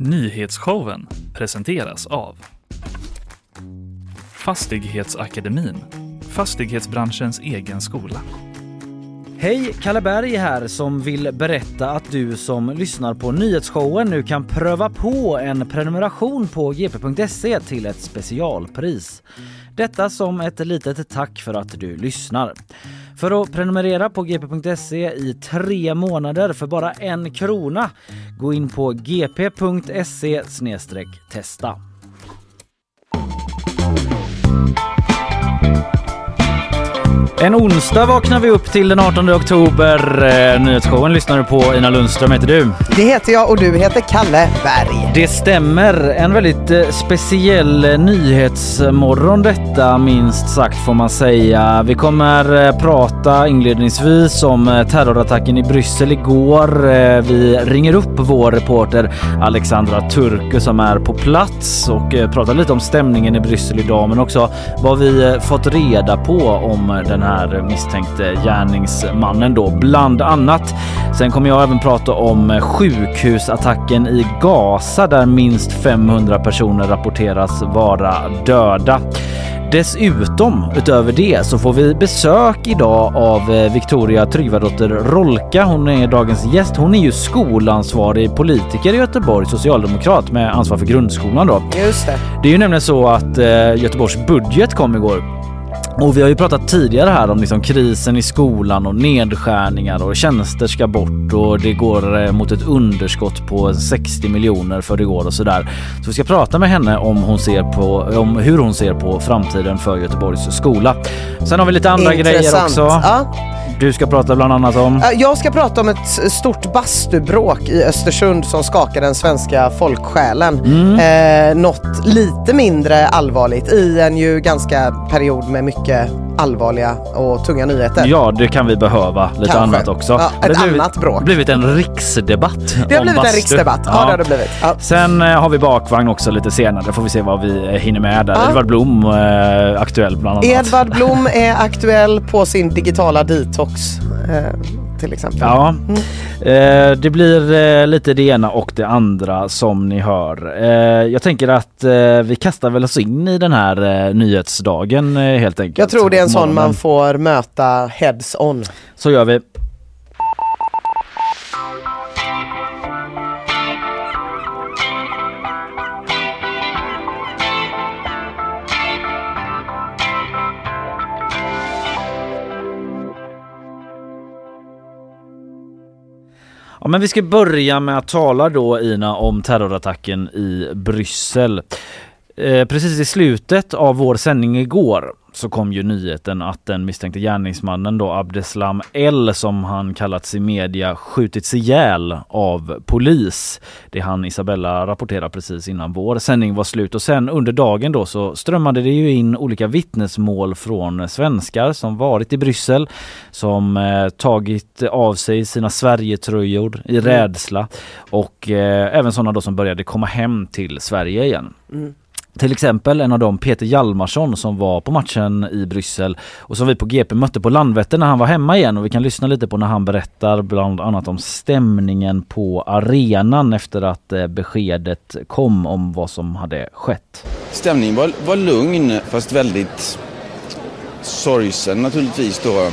Nyhetsshowen presenteras av Fastighetsakademin, fastighetsbranschens egen skola. Hej, Kalle Berg här som vill berätta att du som lyssnar på nyhetsshowen nu kan pröva på en prenumeration på gp.se till ett specialpris. Detta som ett litet tack för att du lyssnar. För att prenumerera på gp.se i tre månader för bara en krona, gå in på gp.se testa. En onsdag vaknar vi upp till den 18 oktober. Eh, nyhetsshowen lyssnar du på. Ina Lundström heter du. Det heter jag och du heter Kalle Berg. Det stämmer. En väldigt eh, speciell eh, nyhetsmorgon detta minst sagt får man säga. Vi kommer prata inledningsvis om terrorattacken i Bryssel igår. Vi ringer upp vår reporter Alexandra Turku som är på plats och pratar lite om stämningen i Bryssel idag men också vad vi fått reda på om den här misstänkte gärningsmannen då bland annat. Sen kommer jag även prata om sjukhusattacken i Gaza där minst 500 personer rapporteras vara döda. Dessutom, utöver det, så får vi besök idag av eh, Victoria Tryggvadotter Rolka. Hon är dagens gäst. Hon är ju skolansvarig politiker i Göteborg, socialdemokrat med ansvar för grundskolan då. Just det. Det är ju nämligen så att eh, Göteborgs budget kom igår. Och vi har ju pratat tidigare här om liksom krisen i skolan och nedskärningar och tjänster ska bort och det går eh, mot ett underskott på 60 miljoner för det går och sådär. Så vi ska prata med henne om, hon ser på, om hur hon ser på framtiden för Göteborgs skola. Sen har vi lite andra grejer Intressant. också. Ja. Du ska prata bland annat om... Jag ska prata om ett stort bastubråk i Östersund som skakar den svenska folksjälen. Mm. Eh, något lite mindre allvarligt i en ju ganska period med mycket allvarliga och tunga nyheter. Ja, det kan vi behöva. Lite Kanske. annat också. Ja, ett Det blivit- annat bråk. blivit en riksdebatt Det har blivit bastu. en riksdebatt. Ja, det har det blivit. Ja. Sen eh, har vi bakvagn också lite senare. Får vi se vad vi eh, hinner med där. Ja. Edvard Blom eh, aktuell bland annat. Edvard Blom är aktuell på sin digitala detox eh, till exempel. Ja, eh, det blir eh, lite det ena och det andra som ni hör. Eh, jag tänker att eh, vi kastar väl oss in i den här eh, nyhetsdagen eh, helt enkelt. Jag tror det är en sån man får möta heads on. Så gör vi. Ja, men vi ska börja med att tala då Ina om terrorattacken i Bryssel. Eh, precis i slutet av vår sändning igår så kom ju nyheten att den misstänkte gärningsmannen då Abdeslam L som han kallats i media skjutits ihjäl av polis. Det han Isabella rapporterade precis innan vår sändning var slut och sen under dagen då så strömmade det ju in olika vittnesmål från svenskar som varit i Bryssel som eh, tagit av sig sina Sverigetröjor i rädsla och eh, även sådana då som började komma hem till Sverige igen. Till exempel en av dem Peter Hjalmarsson som var på matchen i Bryssel och som vi på GP mötte på Landvetter när han var hemma igen och vi kan lyssna lite på när han berättar bland annat om stämningen på arenan efter att eh, beskedet kom om vad som hade skett. Stämningen var, var lugn fast väldigt sorgsen naturligtvis då.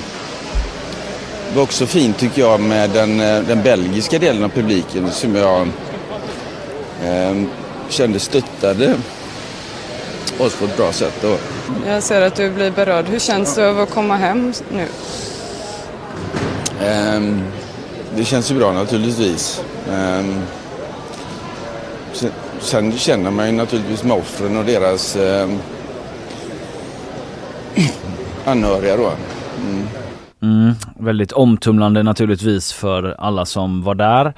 Det var också fint tycker jag med den, eh, den belgiska delen av publiken som jag eh, kände stöttade oss på ett bra sätt. Då. Jag ser att du blir berörd. Hur känns det över att komma hem nu? Ehm, det känns ju bra naturligtvis. Ehm, sen, sen känner man ju naturligtvis med offren och deras ehm, anhöriga då. Mm, väldigt omtumlande naturligtvis för alla som var där.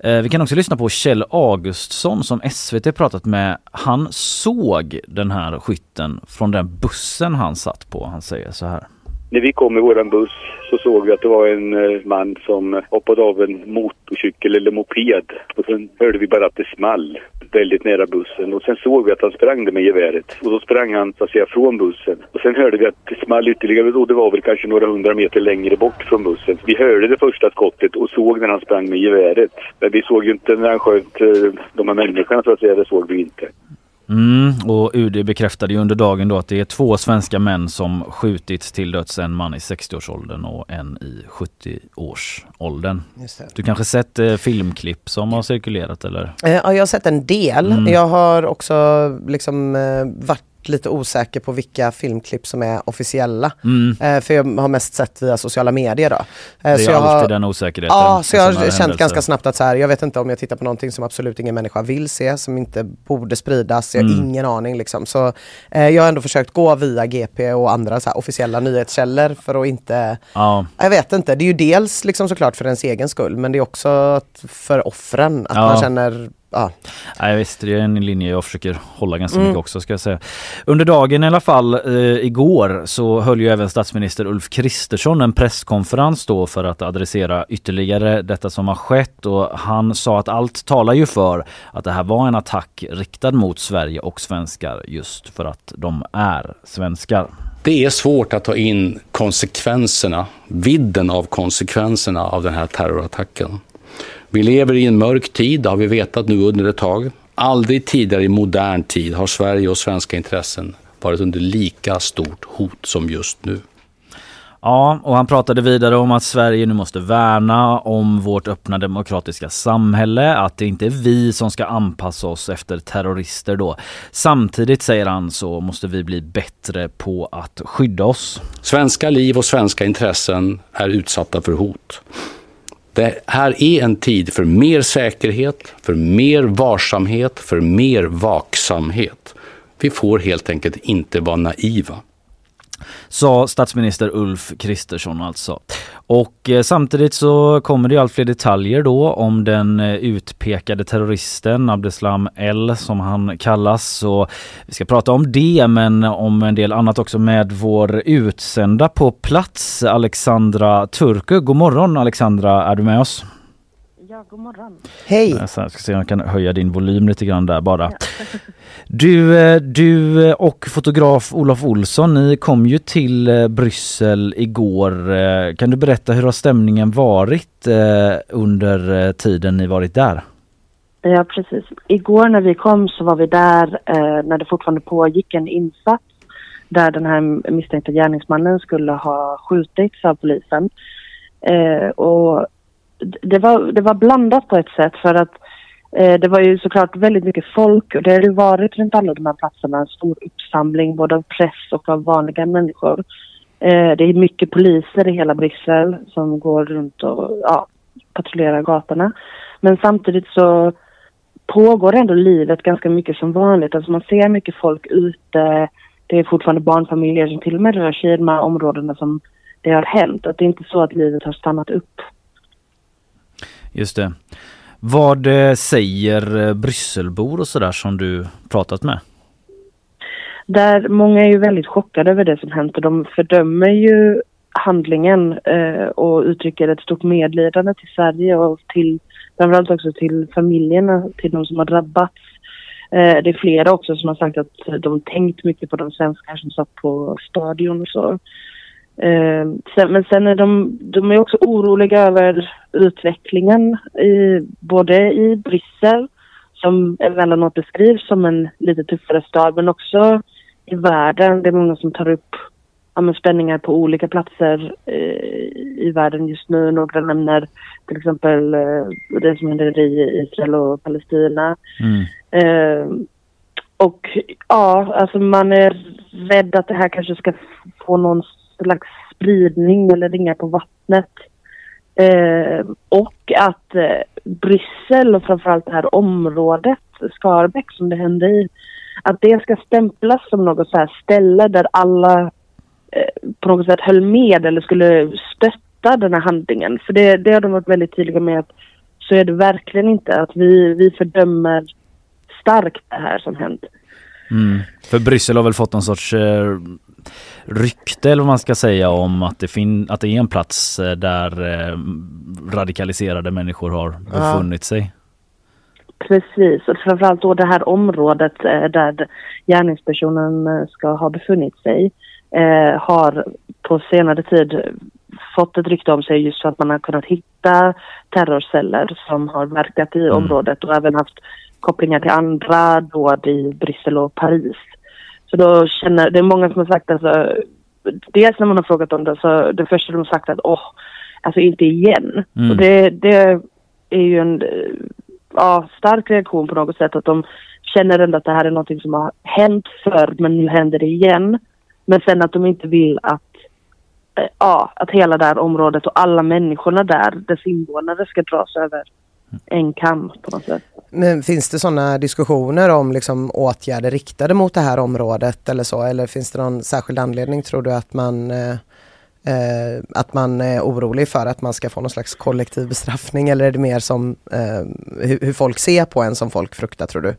Eh, vi kan också lyssna på Kjell Augustsson som SVT pratat med. Han såg den här skytten från den bussen han satt på. Han säger så här. När vi kom i våran buss så såg vi att det var en eh, man som eh, hoppade av en motorcykel eller moped. Och sen hörde vi bara att det small. väldigt nära bussen och sen såg vi att han sprang där med geväret och då sprang han så att säga från bussen och sen hörde vi att det small ytterligare och det var väl kanske några hundra meter längre bort från bussen. Vi hörde det första skottet och såg när han sprang med geväret. Men vi såg ju inte när han sköt eh, de här människorna så att säga, det såg vi inte. Mm, och UD bekräftade ju under dagen då att det är två svenska män som skjutits till döds. En man i 60-årsåldern och en i 70-årsåldern. Du kanske sett eh, filmklipp som har cirkulerat eller? Eh, ja, jag har sett en del. Mm. Jag har också liksom eh, varit lite osäker på vilka filmklipp som är officiella. Mm. Eh, för jag har mest sett via sociala medier då. Eh, Det är så jag alltid har, den osäkerheten. Ja, så jag har känt händelser. ganska snabbt att så här, jag vet inte om jag tittar på någonting som absolut ingen människa vill se, som inte borde spridas, jag har Mm. ingen aning liksom. Så eh, jag har ändå försökt gå via GP och andra så här, officiella nyhetskällor för att inte Ja, jag vet inte, det är ju dels liksom såklart för ens egen skull men det är också för offren, att Ja. man känner Ja. Nej, visst, det är en linje jag försöker hålla ganska Mm. mycket också ska jag säga. Under dagen i alla fall, eh, igår, så höll ju även statsminister Ulf Kristersson en presskonferens då för att adressera ytterligare detta som har skett och han sa att allt talar ju för att det här var en attack riktad mot Sverige och svenskar just för att de är svenskar. Det är svårt att ta in konsekvenserna, vidden av konsekvenserna av den här terrorattacken. Vi lever i en mörk tid, det har vi vetat nu under ett tag. Aldrig tidigare i modern tid har Sverige och svenska intressen varit under lika stort hot som just nu. Ja, och han pratade vidare om att Sverige nu måste värna om vårt öppna demokratiska samhälle, att det inte är vi som ska anpassa oss efter terrorister då. Samtidigt säger han så måste vi bli bättre på att skydda oss. Svenska liv och svenska intressen är utsatta för hot. Det här är en tid för mer säkerhet, för mer varsamhet, för mer vaksamhet. Vi får helt enkelt inte vara naiva. Sa statsminister Ulf Kristersson alltså. Och eh, samtidigt så kommer det allt fler detaljer då om den eh, utpekade terroristen Abdeslam L som han kallas. Så vi ska prata om det men om en del annat också med vår utsända på plats Alexandra Turku. God morgon Alexandra, är du med oss? Ja, god morgon. Hej! Jag ska se om jag kan höja din volym lite grann där bara. Du, eh, du eh, och fotograf Olof Olsson, ni kom ju till eh, Bryssel igår. Kan du berätta hur har stämningen varit under tiden ni varit där? Ja, precis. Igår när vi kom så var vi där eh, när det fortfarande pågick en insats där den här misstänkta gärningsmannen skulle ha skjutits av polisen. Eh, och det var, det var blandat på ett sätt för att eh, Eh, det var ju såklart väldigt mycket folk och det har ju varit runt alla de här platserna en stor uppsamling både av press och av vanliga människor. Eh, det är mycket poliser i hela Bryssel som går runt och ja, patrullerar gatorna. Men samtidigt så pågår ändå livet ganska mycket som vanligt. Alltså man ser mycket folk ute. Det är fortfarande barnfamiljer som till och med rör sig i de här områdena som det har hänt. Att det är inte så att livet har stannat upp. Just det. Vad eh, säger eh, Brysselbor och sådär som du pratat med? Där många är ju väldigt chockade över det som hänt och de fördömer ju handlingen eh, och uttrycker ett stort medlidande till Sverige och till framförallt också till familjerna, till de som har drabbats. Eh, det är flera också som har sagt att de tänkt mycket på de svenskar som satt på stadion och så. Eh, men sen är de, de är också oroliga över utvecklingen i, både i Bryssel som emellanåt beskrivs som en lite tuffare stad men också i världen. Det är många som tar upp ja, spänningar på olika platser eh, i världen just nu. Några nämner till exempel eh, det som händer i Israel och Palestina. Mm. Eh, och ja, alltså man är rädd att det här kanske ska få någon slags spridning eller ringar på vattnet. Eh, och att eh, Bryssel och framförallt det här området, Skarbäck som det hände i, att det ska stämplas som något så här ställe där alla eh, på något sätt höll med eller skulle stötta den här handlingen. För det, det har de varit väldigt tydliga med att så är det verkligen inte. Att vi, vi fördömer starkt det här som hänt. Mm. För Bryssel har väl fått någon sorts eh, rykte eller vad man ska säga om att det, fin- att det är en plats eh, där eh, radikaliserade människor har befunnit sig. Precis, och framförallt då det här området eh, där gärningspersonen eh, ska ha befunnit sig eh, har på senare tid fått ett rykte om sig just för att man har kunnat hitta terrorceller som har verkat i området och även haft kopplingar till andra dåd i Bryssel och Paris. Så då känner, det är många som har sagt alltså, dels när man har frågat om det så det första de har sagt att åh, alltså inte igen. Mm. Och det, det är ju en ja, stark reaktion på något sätt att de känner ändå att det här är någonting som har hänt förr men nu händer det igen. Men sen att de inte vill att eh, ja, att hela det här området och alla människorna där, dess invånare ska dras över en kam på något sätt. Men finns det sådana diskussioner om liksom åtgärder riktade mot det här området eller så? Eller finns det någon särskild anledning tror du att man eh, eh, att man är orolig för att man ska få någon slags kollektiv bestraffning eller är det mer som eh, hur, hur folk ser på en som folk fruktar tror du?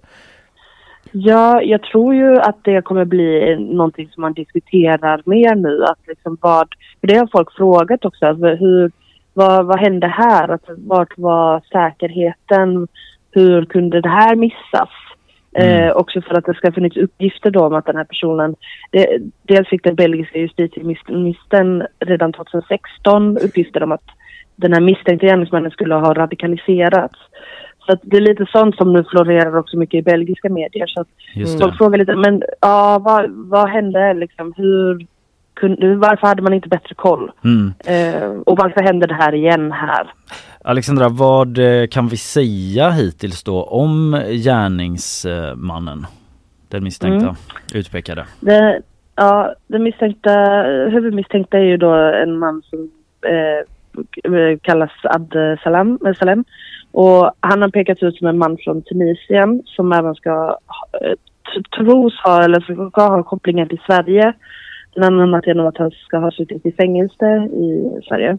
Ja, jag tror ju att det kommer bli någonting som man diskuterar mer nu. Att liksom vad, för det har folk frågat också. Alltså hur, vad, vad hände här? Alltså, vart var säkerheten? Hur kunde det här missas? Eh, också för att det ska ha funnits uppgifter då om att den här personen... Det, dels fick den belgiska justitieministern redan 2016 uppgifter om att den här misstänkta gärningsmannen skulle ha radikaliserats. Så det är lite sånt som nu florerar också mycket i belgiska medier. Så att folk frågar lite, men ja, vad, vad hände liksom? Hur kunde, varför hade man inte bättre koll? Mm. Eh, och varför händer det här igen här? Alexandra, vad eh, kan vi säga hittills då om gärningsmannen? Den misstänkta, Mm. utpekade. Det, ja, den misstänkta, huvudmisstänkta är ju då en man som eh, kallas Ad Salam, eh, Salem. Och han har pekats ut som en man från Tunisien som även ska ha- eh, tros ha, eller ska ha kopplingar till Sverige. Bland annat genom att han ska ha suttit i fängelse i Sverige.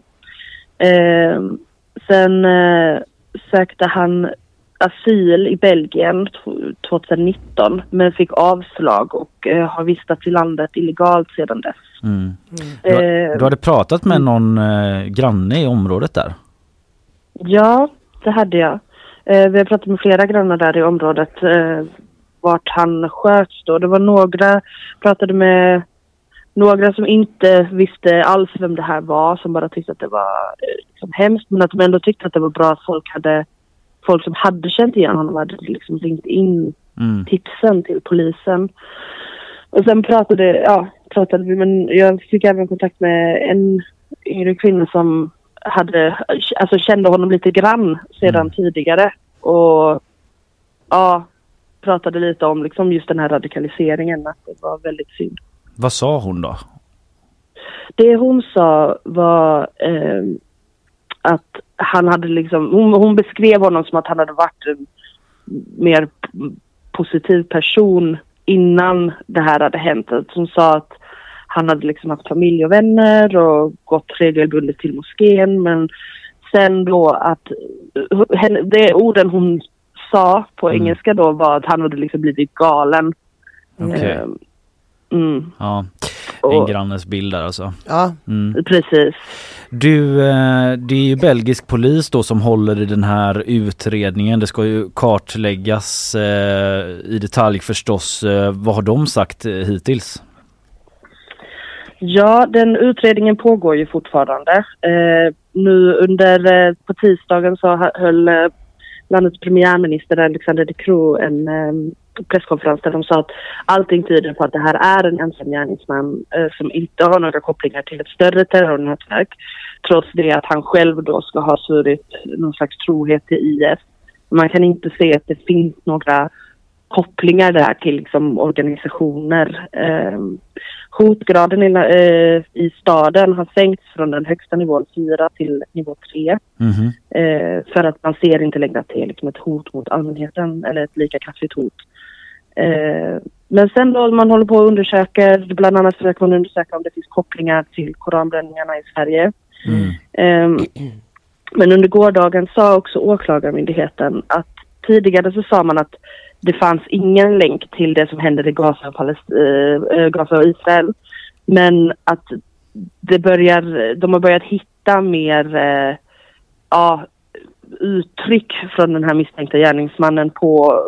Eh, sen eh, sökte han asyl i Belgien t- 2019 men fick avslag och eh, har vistats i landet illegalt sedan dess. Mm. Du, har- Eh, du hade pratat med någon eh, granne i området där? Ja, det hade jag. Eh, vi har pratat med flera grannar där i området eh, vart han sköts då. Det var några, pratade med några som inte visste alls vem det här var, som bara tyckte att det var eh, liksom hemskt, men att de ändå tyckte att det var bra att folk hade folk som hade känt igen honom hade liksom ringt in Mm. tipsen till polisen. Och sen pratade, ja, pratade vi, men jag fick även kontakt med en yngre kvinna som hade, alltså kände honom lite grann sedan tidigare. Och ja, pratade lite om liksom just den här radikaliseringen, att det var väldigt synd. Vad sa hon då? Det hon sa var eh, att han hade liksom, hon, hon beskrev honom som att han hade varit en mer positiv person innan det här hade hänt. Hon sa att han hade liksom haft familj och vänner och gått regelbundet till moskén men sen då att henne, det orden hon sa på Mm. engelska då var att han hade liksom blivit galen. Okej. Eh, mm, Ja, en och, grannes bild där alltså. Ja, Mm. precis. Du, eh, det är ju belgisk polis då som håller i den här utredningen. Det ska ju kartläggas eh, i detalj förstås. Eh, vad har de sagt hittills? Ja, den utredningen pågår ju fortfarande. Nu under, på tisdagen så höll landets premiärminister Alexander De Croo en presskonferens där de sa att allting tyder på att det här är en ensam gärningsman eh, som inte har några kopplingar till ett större terrornätverk. Trots det att han själv då ska ha svurit någon slags trohet till IS. Man kan inte se att det finns några kopplingar där till liksom, organisationer. Eh, hotgraden i, eh, i staden har sänkts från den högsta nivån 4 till nivå 3. Mhm. Eh, för att man ser inte längre att det är liksom ett hot mot allmänheten eller ett lika kraftigt hot. Eh, men sen då man håller på och undersöker, bland annat försöker man undersöka om det finns kopplingar till koranbränningarna i Sverige. Mm. Ehm, men under gårdagen sa också åklagarmyndigheten att tidigare så sa man att det fanns ingen länk till det som händer i Gaza och, Palest- eh, Gaza och Israel. Men att det börjar, de har börjat hitta mer, eh, ja, uttryck från den här misstänkta gärningsmannen på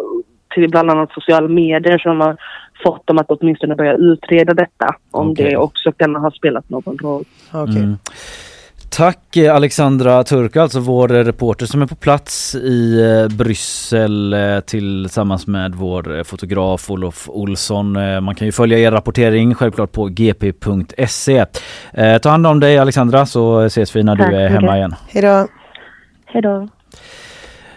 till bland annat sociala medier som har fått dem att åtminstone börja utreda detta. Om Okej. det också kan ha spelat någon roll. Okej. Mm. Tack eh, Alexandra Turka, alltså vår reporter som är på plats i eh, Bryssel eh, tillsammans med vår fotograf Olof Olsson. Man kan ju följa er rapportering självklart på gp.se. Ta hand om dig Alexandra så ses vi när Tack du är hemma igen. Hejdå. Hej då.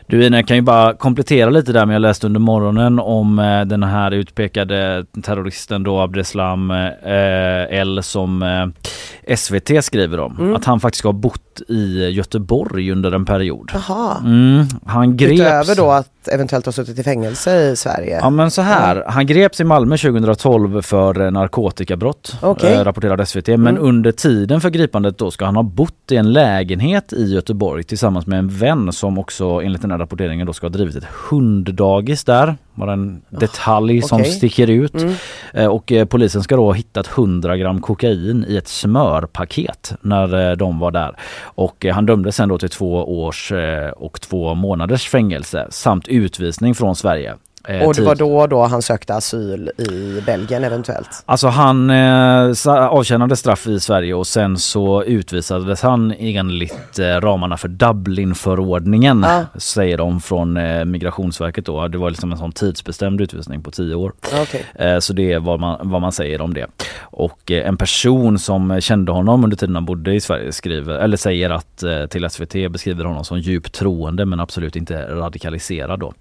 Du Ina, jag kan ju bara komplettera lite där med jag läste under morgonen om eh, den här utpekade terroristen då Abdeslam eh, L som eh, SVT skriver om. Mm. Att han faktiskt har bott i Göteborg under en period. Jaha. Mm, han greps. Utöver då att eventuellt ha suttit i fängelse i Sverige. Ja men så här, han greps i Malmö 2012 för eh, narkotikabrott, Okej. eh, rapporterade SVT. Men Mm. under tiden för gripandet då ska han ha bott i en lägenhet i Göteborg tillsammans med en vän som också enligt den här rapporteringen då ska ha drivit ett hunddagis där. Bara en detalj som okej. sticker ut. Mm. Eh, Och eh, polisen ska då ha hittat 100 gram kokain i ett smörpaket när eh, de var där. Och han dömdes sen då till två års och två månaders fängelse samt utvisning från Sverige. Eh, Och det var då då han sökte asyl i Belgien eventuellt. Alltså han eh, avtjänade straff i Sverige och sen så utvisades han enligt eh, ramarna för Dublinförordningen Ja. säger de från eh, Migrationsverket då. Det var liksom en sån tidsbestämd utvisning på tio år. Okej. Eh, Så det är vad man, vad man säger om det. Och eh, en person som kände honom under tiden han bodde i Sverige skriver, eller säger att eh, till SVT beskriver honom som djupt troende men absolut inte radikaliserad då.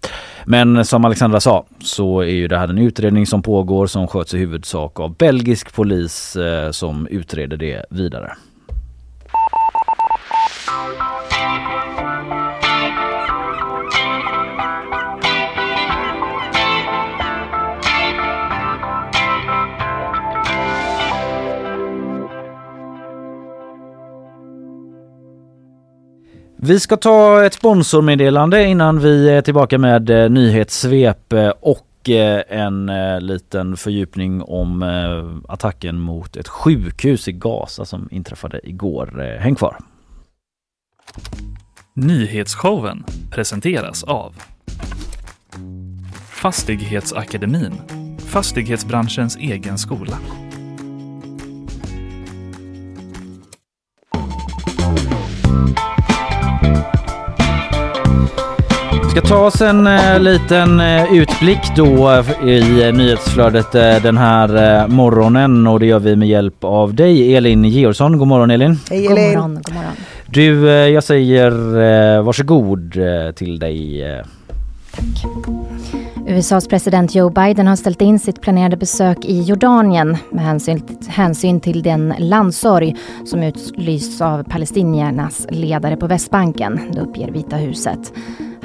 Men som Alexandra sa så är ju det här en utredning som pågår som sköts i huvudsak av belgisk polis eh, som utreder det vidare. Vi ska ta ett sponsormeddelande innan vi är tillbaka med eh, nyhetssvep eh, och eh, en liten fördjupning om attacken mot ett sjukhus i Gaza som inträffade igår. Häng kvar! Nyhetsshowen presenteras av Fastighetsakademin, fastighetsbranschens egen skola. Ska ta oss en eh, liten eh, utblick då eh, i eh, nyhetsflödet eh, den här eh, morgonen och det gör vi med hjälp av dig Elin Georgsson. God morgon Elin! Hej God Elin! morgon, god morgon. Du, eh, jag säger eh, varsågod eh, till dig. eh. USAs president Joe Biden har ställt in sitt planerade besök i Jordanien med hänsyn, hänsyn till den landsorg som utlysts av palestiniernas ledare på Västbanken, det uppger Vita huset.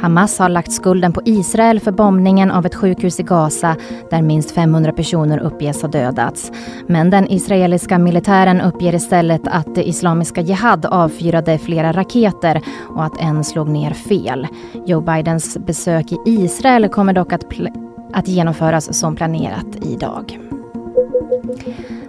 Hamas har lagt skulden på Israel för bombningen av ett sjukhus i Gaza där minst 500 personer uppges ha dödats. Men den israeliska militären uppger istället att det Islamiska Jihad avfyrade flera raketer och att en slog ner fel. Joe Bidens besök i Israel kommer dock att, att genomföras som planerat idag.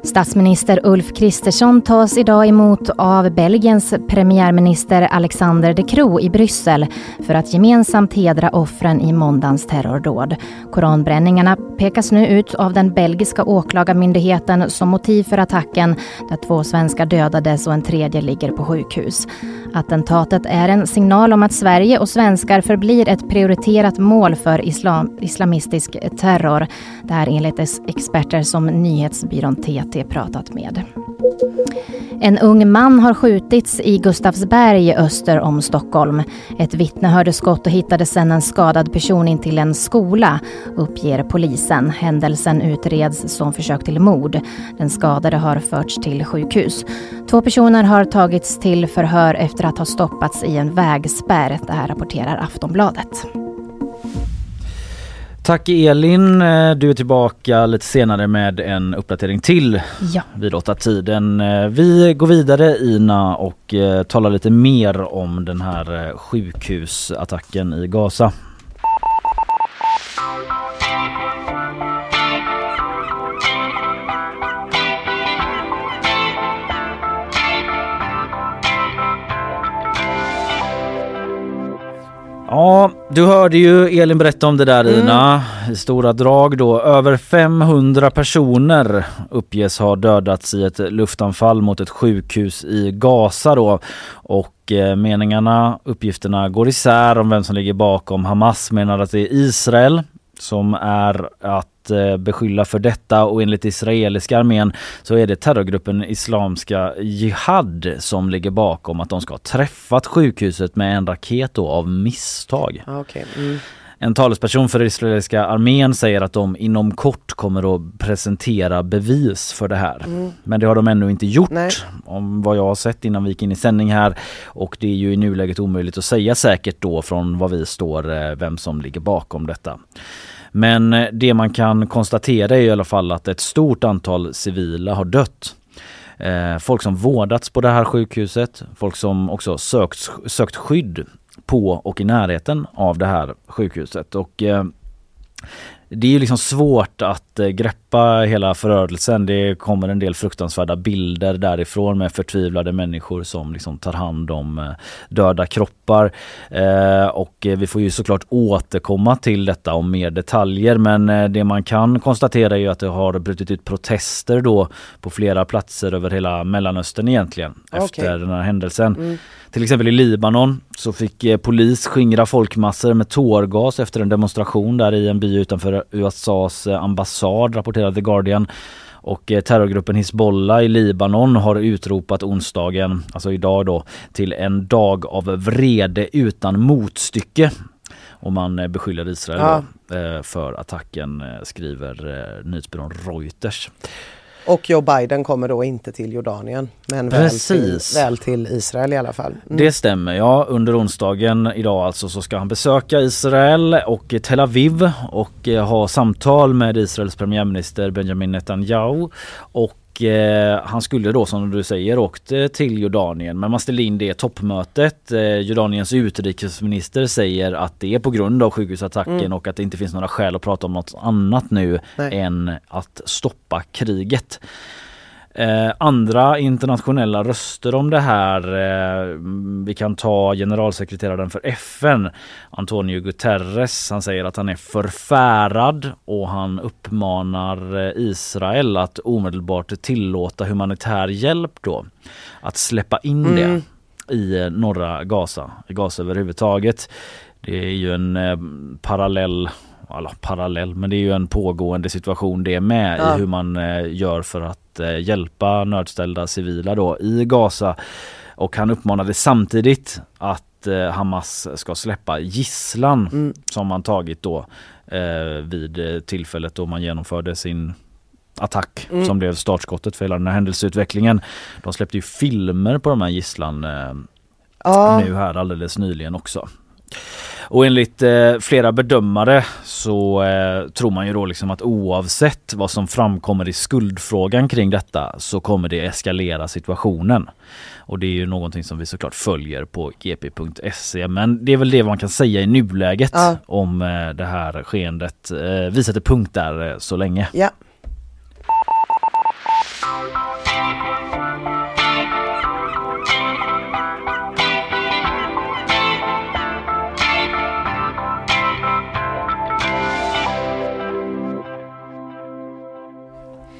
Statsminister Ulf Kristersson tas idag emot av Belgiens premiärminister Alexander De Croo i Bryssel för att gemensamt hedra offren i måndagens terrordåd. Koranbränningarna pekas nu ut av den belgiska åklagarmyndigheten som motiv för attacken där två svenskar dödades och en tredje ligger på sjukhus. Attentatet är en signal om att Sverige och svenskar förblir ett prioriterat mål för islam, islamistisk terror. Det här enligt experter som nyhetsbyrån TT pratat med. En ung man har skjutits i Gustavsberg öster om Stockholm. Ett vittne hörde skott och hittade sedan en skadad person in till en skola, uppger polisen. Händelsen utreds som försök till mord. Den skadade har förts till sjukhus. Två personer har tagits till förhör efter att ha stoppats i en vägspärr. Det här rapporterar Aftonbladet. Tack Elin, Eh, du är tillbaka lite senare med en uppdatering till Ja. vid åtta tiden. Eh, Vi går vidare Ina och eh, talar lite mer om den här sjukhusattacken i Gaza. Du hörde ju Elin berätta om det där Mm. Ina. I stora drag då. Över 500 personer uppges ha dödats i ett luftanfall mot ett sjukhus i Gaza då. Och eh, meningarna, uppgifterna går isär om vem som ligger bakom. Hamas menar att det är Israel som är att eh, beskylla för detta och enligt israeliska armén så är det terrorgruppen Islamska Jihad som ligger bakom att de ska ha träffat sjukhuset med en raket då av misstag. Ah, okej. Mm. En talesperson för israeliska armén säger att de inom kort kommer att presentera bevis för det här. Men det har de ännu inte gjort Nej. om vad jag har sett innan vi gick in i sändning här. Och det är ju i nuläget omöjligt att säga säkert då från vad vi står eh, vem som ligger bakom detta. Men eh, det man kan konstatera är i alla fall att ett stort antal civila har dött. Eh, folk som vårdats på det här sjukhuset, folk som också sökt, sökt skydd på och i närheten av det här sjukhuset. Och eh, det är ju liksom svårt att greppa greppa hela förödelsen. Det kommer en del fruktansvärda bilder därifrån med förtvivlade människor som liksom tar hand om eh, döda kroppar. Eh, och eh, vi får ju såklart återkomma till detta om mer detaljer men det man kan konstatera är att det har brutit ut protester då på flera platser över hela Mellanöstern egentligen Okej. efter den här händelsen. Till exempel i Libanon så fick polis skingra folkmassor med tårgas efter en demonstration där i en by utanför USAs ambassad rapporterade The Guardian. Och eh, terrorgruppen Hizbollah i Libanon har utropat onsdagen, alltså idag då, till en dag av vrede utan motstycke. Och man eh, beskyller Israel Ja. eh, för attacken, skriver nyhetsbyrån Reuters. Och Joe Biden kommer då inte till Jordanien men väl till, väl till Israel i alla fall. Mm. Det stämmer ja. Under onsdagen idag alltså så ska han besöka Israel och Tel Aviv och eh, ha samtal med Israels premiärminister Benjamin Netanyahu. Och eh, han skulle då som du säger åkt eh, till Jordanien men man ställde in det toppmötet. Eh, Jordaniens utrikesminister säger att det är på grund av sjukhusattacken Mm. och att det inte finns några skäl att prata om något annat nu Nej. än att stoppa kriget. Eh, andra internationella röster om det här. Eh, vi kan ta generalsekreteraren för FN, Antonio Guterres. Han säger att han är förfärad och han uppmanar eh, Israel att omedelbart tillåta humanitär hjälp då. Att släppa in Mm. det i eh, norra Gaza, i Gaza överhuvudtaget. Det är ju en eh, parallell alla parallell, men det är ju en pågående situation det med Ja. i hur man eh, gör för att eh, hjälpa nödställda civila då i Gaza. Och han uppmanade samtidigt att eh, Hamas ska släppa gisslan Mm. som man tagit då eh, vid tillfället då man genomförde sin attack Mm. som blev startskottet för hela den här händelseutvecklingen. De släppte ju filmer på de här gisslan eh, Ja, nu här alldeles nyligen också. Och enligt eh, flera bedömare så eh, tror man ju då liksom att oavsett vad som framkommer i skuldfrågan kring detta så kommer det eskalera situationen. Och det är ju någonting som vi såklart följer på gp.se men det är väl det man kan säga i nuläget Ja. om eh, det här skeendet. Eh, vi sätter punkt där eh, så länge. ja.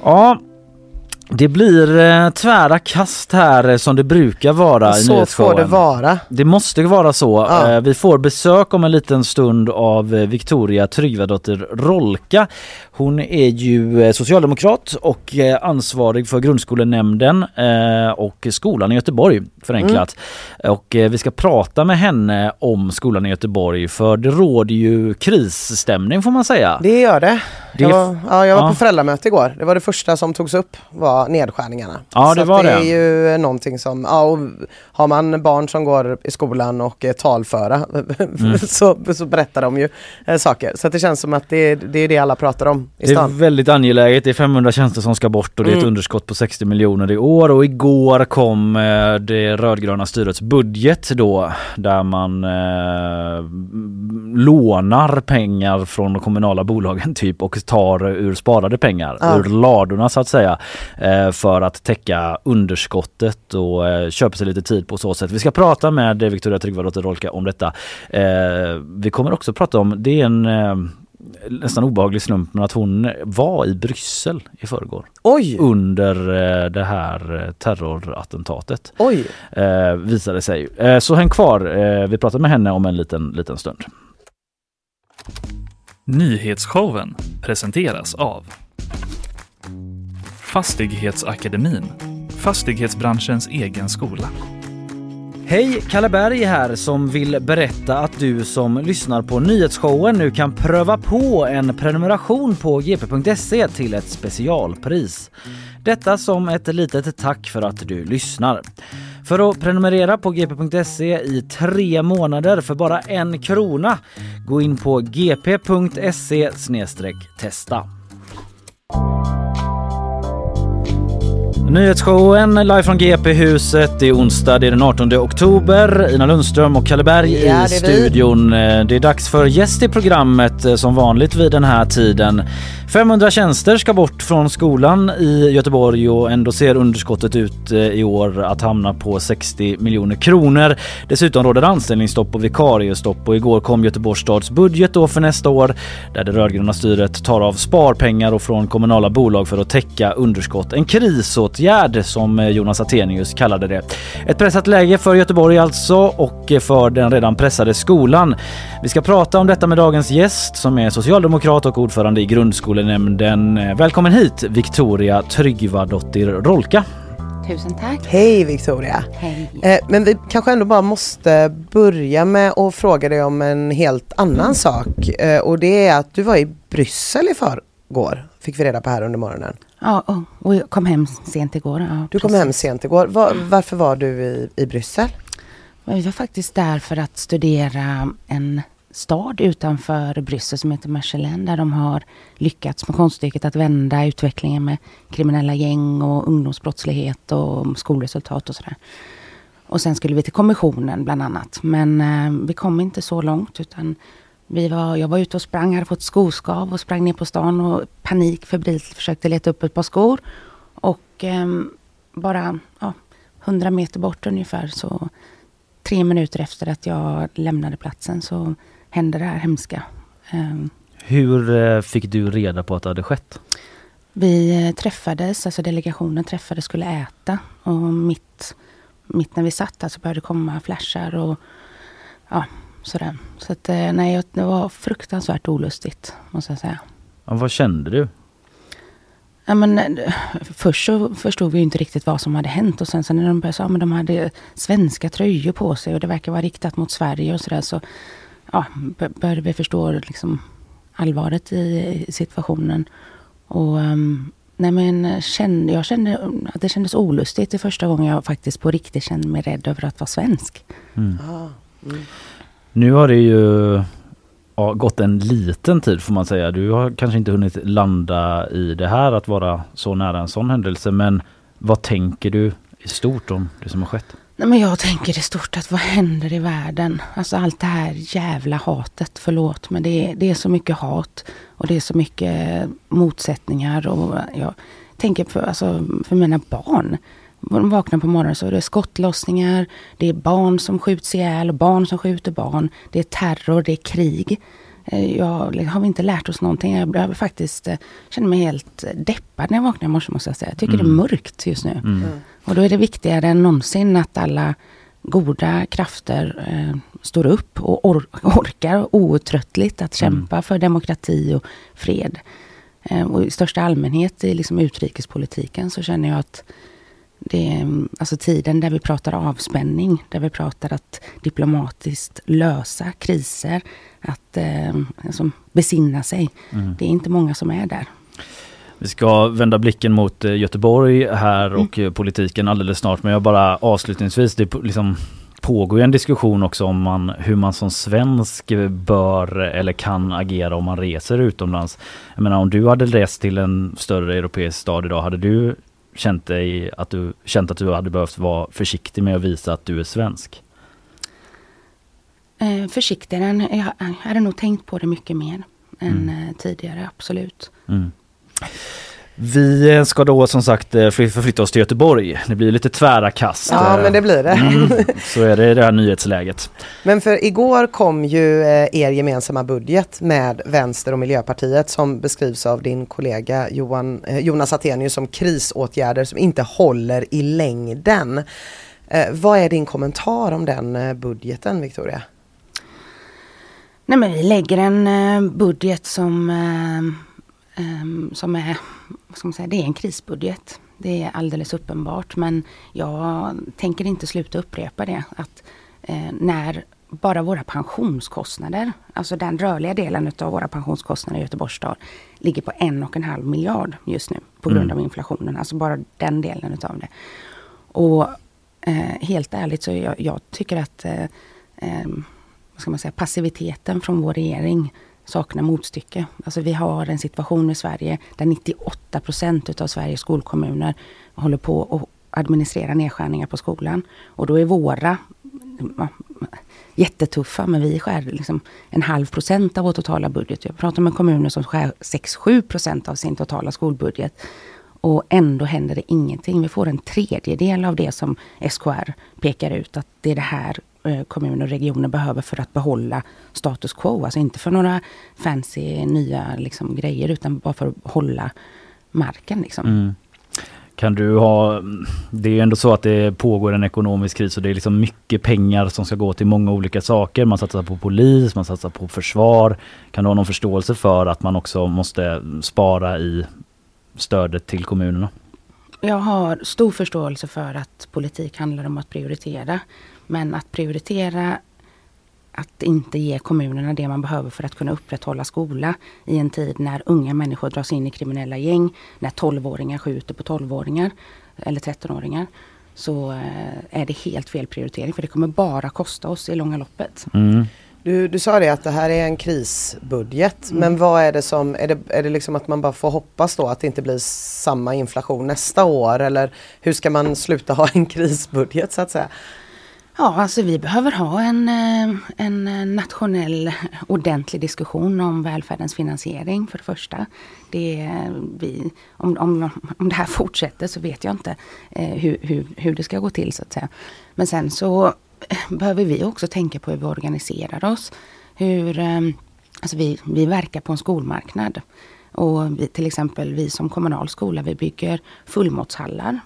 Ja, det blir eh, tvära kast här eh, som det brukar vara i Så får det vara. Det måste vara så. Ja. Eh, Vi får besök om en liten stund av eh, Victoria Tryggvadotter Rolka. Hon är ju eh, socialdemokrat och eh, ansvarig för grundskolenämnden eh, och skolan i Göteborg förenklat. Och eh, vi ska prata med henne om skolan i Göteborg för det råder ju krisstämning får man säga. Det gör det. Det- Jag var, ja, jag var ja. på föräldramöte igår. Det var det första som togs upp var nedskärningarna. Ja, Så det att var det. det. är ju någonting som, ja, och har man barn som går i skolan och är talföra Mm. så, så berättar de ju eh, saker. Så det känns som att det, det är det alla pratar om i Det är stan. väldigt angeläget. Det är 500 tjänster som ska bort och det är ett Mm. underskott på 60 miljoner i år och igår kom eh, det rödgröna styrets budget då där man eh, lånar pengar från de kommunala bolagen typ och tar ur sparade pengar, Ja. ur ladorna så att säga. eh, För att täcka underskottet och eh, köper sig lite tid på så sätt. Vi ska prata med Victoria Tryggvadotter Rolka om detta. Eh, Vi kommer också prata om, det är en eh, nästan obehaglig slump men att hon var i Bryssel i förrgår Oj, under eh, det här eh, terrorattentatet oj. eh, visade sig. Eh, så häng kvar, eh, vi pratar med henne om en liten, liten stund. Nyhetsshowen presenteras av Fastighetsakademin, fastighetsbranschens egen skola. Hej, Kalle Berg här som vill berätta att du som lyssnar på nyhetsshowen nu kan pröva på en prenumeration på gp.se till ett specialpris. Detta som ett litet tack för att du lyssnar. För att prenumerera på gp.se i tre månader för bara en krona, gå in på gp.se testa. Nyhetsshowen live från GP-huset. Det är onsdag, det är den 18 oktober. Ina Lundström och Kalle Berg Ja, i är vi. studion. Eh, Det är dags för gäst i programmet eh, som vanligt vid den här tiden. 500 tjänster ska bort från skolan i Göteborg och ändå ser underskottet ut eh, i år att hamna på 60 miljoner kronor. Dessutom råder anställningsstopp och vikariestopp och igår kom Göteborgs stads budget då för nästa år där det rödgröna styret tar av sparpengar och från kommunala bolag för att täcka underskott. En krisåtgärd som eh, Jonas Attenius kallade det. Ett pressat läge för Göteborg alltså och eh, för den redan pressade skolan. Vi ska prata om detta med dagens gäst som är socialdemokrat och ordförande i grundskolan Eh, Välkommen hit Victoria Tryggvadottir Rolka. Tusen tack. Hej Victoria. Hej. Eh, men vi kanske ändå bara måste börja med att fråga dig om en helt annan sak. Eh, och det är att du var i Bryssel i förrgår, fick vi reda på här under morgonen. Ja, och, jag kom hem sent igår. Ja, Du kom precis. hem sent igår. Va- varför var du i, i Bryssel? Jag var faktiskt där för att studera en stad utanför Bryssel som heter Mechelen där de har lyckats med konststycket att vända utvecklingen med kriminella gäng och ungdomsbrottslighet och skolresultat och sådär. Och sen skulle vi till kommissionen bland annat. Men eh, vi kom inte så långt utan vi var, jag var ute och sprang, hade fått skoskav och sprang ner på stan och panik febrilt försökte leta upp ett par skor. Och eh, bara ja, 100 meter bort ungefär så tre minuter efter att jag lämnade platsen så hände det här hemska. Ehm, Hur eh, fick du reda på att det hade skett? Vi eh, träffades, alltså delegationen träffades, skulle äta och mitt, mitt när vi satt där så började det komma flashar och ja, sådär. Så att eh, nej, det var fruktansvärt olustigt måste jag säga. Ja, vad kände du? Ja, men, först så förstod vi inte riktigt vad som hade hänt och sen så när de började säga att de hade svenska tröjor på sig och det verkar vara riktat mot Sverige och sådär så ja, b- började vi förstå liksom, allvaret i, situationen. Och ehm, nej men kände, jag kände att det kändes olustigt det första gången jag faktiskt på riktigt kände mig rädd över att vara svensk. Ah, Nu har det ju ja, gått en liten tid får man säga. Du har kanske inte hunnit landa i det här att vara så nära en sån händelse men vad tänker du i stort om det som har skett? Nej, men jag tänker i stort att vad händer i världen? Alltså allt det här jävla hatet, förlåt, men det är, det är så mycket hat och det är så mycket motsättningar och jag tänker för, alltså, för mina barn. De vaknar på morgonen så är det skottlossningar, det är barn som skjuts ihjäl, barn som skjuter barn, det är terror, det är krig. Eh, Jag har vi inte lärt oss någonting. Jag behöver faktiskt eh, känner mig helt deppad när jag vaknar i morse måste jag säga. Jag tycker det är mörkt just nu. Och då är det viktigare än någonsin att alla goda krafter eh, står upp och or- orkar outtröttligt att kämpa för demokrati och fred. Eh, och i största allmänhet i liksom utrikespolitiken så känner jag att det mm, alltså tiden där vi pratar avspänning, där vi pratar att diplomatiskt lösa kriser, att eh, alltså besinna sig. Det är inte många som är där. Vi ska vända blicken mot eh, Göteborg här och eh, politiken alldeles snart men jag bara avslutningsvis, det liksom pågår ju en diskussion också om man, hur man som svensk bör eller kan agera om man reser utomlands. Jag menar om du hade rest till en större europeisk stad idag, hade du känt, dig att du, känt att du hade behövt vara försiktig med att visa att du är svensk? Eh, försiktigare än, jag, hade nog tänkt på det mycket mer. än mm. tidigare, absolut. Mm. Vi ska då som sagt eh, förflytta oss till Göteborg. Det blir lite tvära kast. Ja men det blir det. Mm, så är det i det här nyhetsläget. Men för igår kom ju eh, er gemensamma budget med Vänster och Miljöpartiet som beskrivs av din kollega Johan, eh, Jonas Attenius som krisåtgärder som inte håller i längden. Vad är din kommentar om den budgeten Victoria? Nej men vi lägger en budget som, som är vad ska man säga, det är en krisbudget. Det är alldeles uppenbart men jag tänker inte sluta upprepa det. Att eh, när bara våra pensionskostnader, alltså den rörliga delen av våra pensionskostnader i Göteborgs stad, ligger på en och en halv miljard just nu på grund mm. av inflationen. Alltså bara den delen utav det. Och eh, helt ärligt så jag, jag tycker att eh, eh, vad ska man säga, passiviteten från vår regering saknar motstycke. Alltså vi har en situation i Sverige där 98 procent utav Sveriges skolkommuner håller på att administrera nedskärningar på skolan. Och då är våra jättetuffa, men vi skär liksom en halv procent av vår totala budget. Jag pratar med kommuner som skär 6-7 procent av sin totala skolbudget. Och ändå händer det ingenting. Vi får en tredjedel av det som SKR pekar ut att det är det här kommuner och regioner behöver för att behålla status quo. Alltså inte för några fancy nya liksom, grejer utan bara för att hålla marken. Liksom. Mm. Kan du ha, det är ändå så att det pågår en ekonomisk kris och det är liksom mycket pengar som ska gå till många olika saker. Man satsar på polis, man satsar på försvar. Kan du ha någon förståelse för att man också måste spara i stödet till kommunerna? Jag har stor förståelse för att politik handlar om att prioritera. Men att prioritera att inte ge kommunerna det man behöver för att kunna upprätthålla skola i en tid när unga människor dras in i kriminella gäng, när 12-åringar skjuter på 12-åringar eller 13-åringar så eh, är det helt fel prioritering för det kommer bara kosta oss i långa loppet. Mm. Du, du sa det att det här är en krisbudget mm. men vad är det som, är det, är det liksom att man bara får hoppas då att det inte blir samma inflation nästa år eller hur ska man sluta ha en krisbudget så att säga? Ja, alltså vi behöver ha en, eh, en eh, nationell ordentlig diskussion om välfärdens finansiering för det första. Det, vi, om, om, om det här fortsätter så vet jag inte eh, hur, hur, hur det ska gå till så att säga. Men sen så behöver vi också tänka på hur vi organiserar oss. Hur, alltså vi, vi verkar på en skolmarknad. Och vi, till exempel vi som kommunal skola, vi bygger fullmåttshallar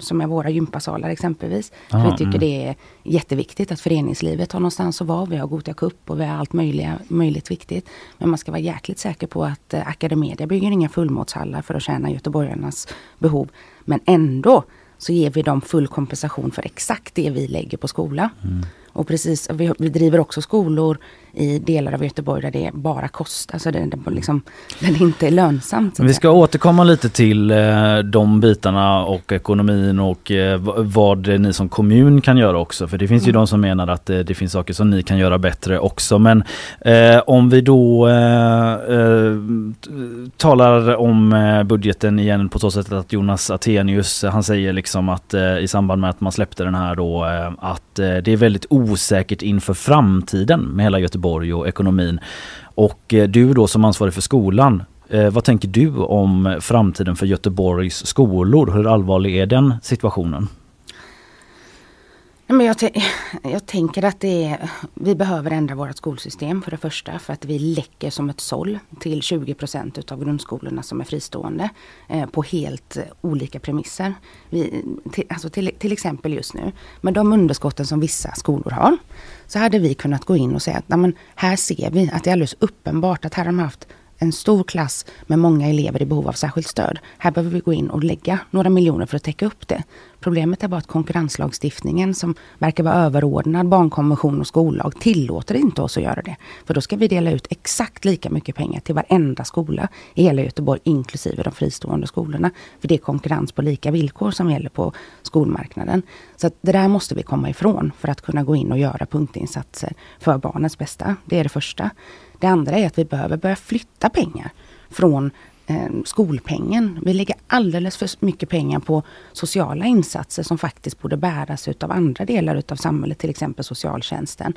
som är våra gympasalar exempelvis. För vi tycker mm. det är jätteviktigt att föreningslivet har någonstans att vara. Vi har Gotia Cup och vi har allt möjliga, möjligt viktigt. Men man ska vara jäkligt säker på att eh, Academedia bygger inga fullmåttshallar för att tjäna göteborgarnas behov. Men ändå så ger vi dem full kompensation för exakt det vi lägger på skola. Mm. Och precis, vi, vi driver också skolor i delar av Göteborg där det bara kostar, alltså det, det, liksom, där det inte är lönsamt. Vi ska återkomma lite till eh, de bitarna och ekonomin och eh, vad ni som kommun kan göra också. För det finns mm. ju de som menar att eh, det finns saker som ni kan göra bättre också. Men eh, om vi då eh, eh, talar om budgeten igen på så sätt att Jonas Attenius han säger liksom att i samband med att man släppte den här då att det är väldigt osäkert inför framtiden med hela Göteborg och ekonomin. Och eh, du då som ansvarig för skolan, eh, vad tänker du om framtiden för Göteborgs skolor? Hur allvarlig är den situationen? Men jag, jag tänker att det är, vi behöver ändra vårt skolsystem för det första för att vi läcker som ett såll till 20 procent utav grundskolorna som är fristående eh, på helt eh, olika premisser. Vi, till, alltså till, till, exempel just nu med de underskotten som vissa skolor har så hade vi kunnat gå in och säga att men, här ser vi att det är alldeles uppenbart att här har man haft en stor klass med många elever i behov av särskilt stöd. Här behöver vi gå in och lägga några miljoner för att täcka upp det. Problemet är bara att konkurrenslagstiftningen som verkar vara överordnad barnkonvention och skollag tillåter inte oss att göra det. För då ska vi dela ut exakt lika mycket pengar till varenda skola i hela Göteborg, inklusive de fristående skolorna. För det är konkurrens på lika villkor som gäller på skolmarknaden. Så det där måste vi komma ifrån för att kunna gå in och göra punktinsatser för barnens bästa. Det är det första. Det andra är att vi behöver börja flytta pengar från Eh, skolpengen. Vi lägger alldeles för mycket pengar på sociala insatser som faktiskt borde bäras utav andra delar utav samhället, till exempel socialtjänsten.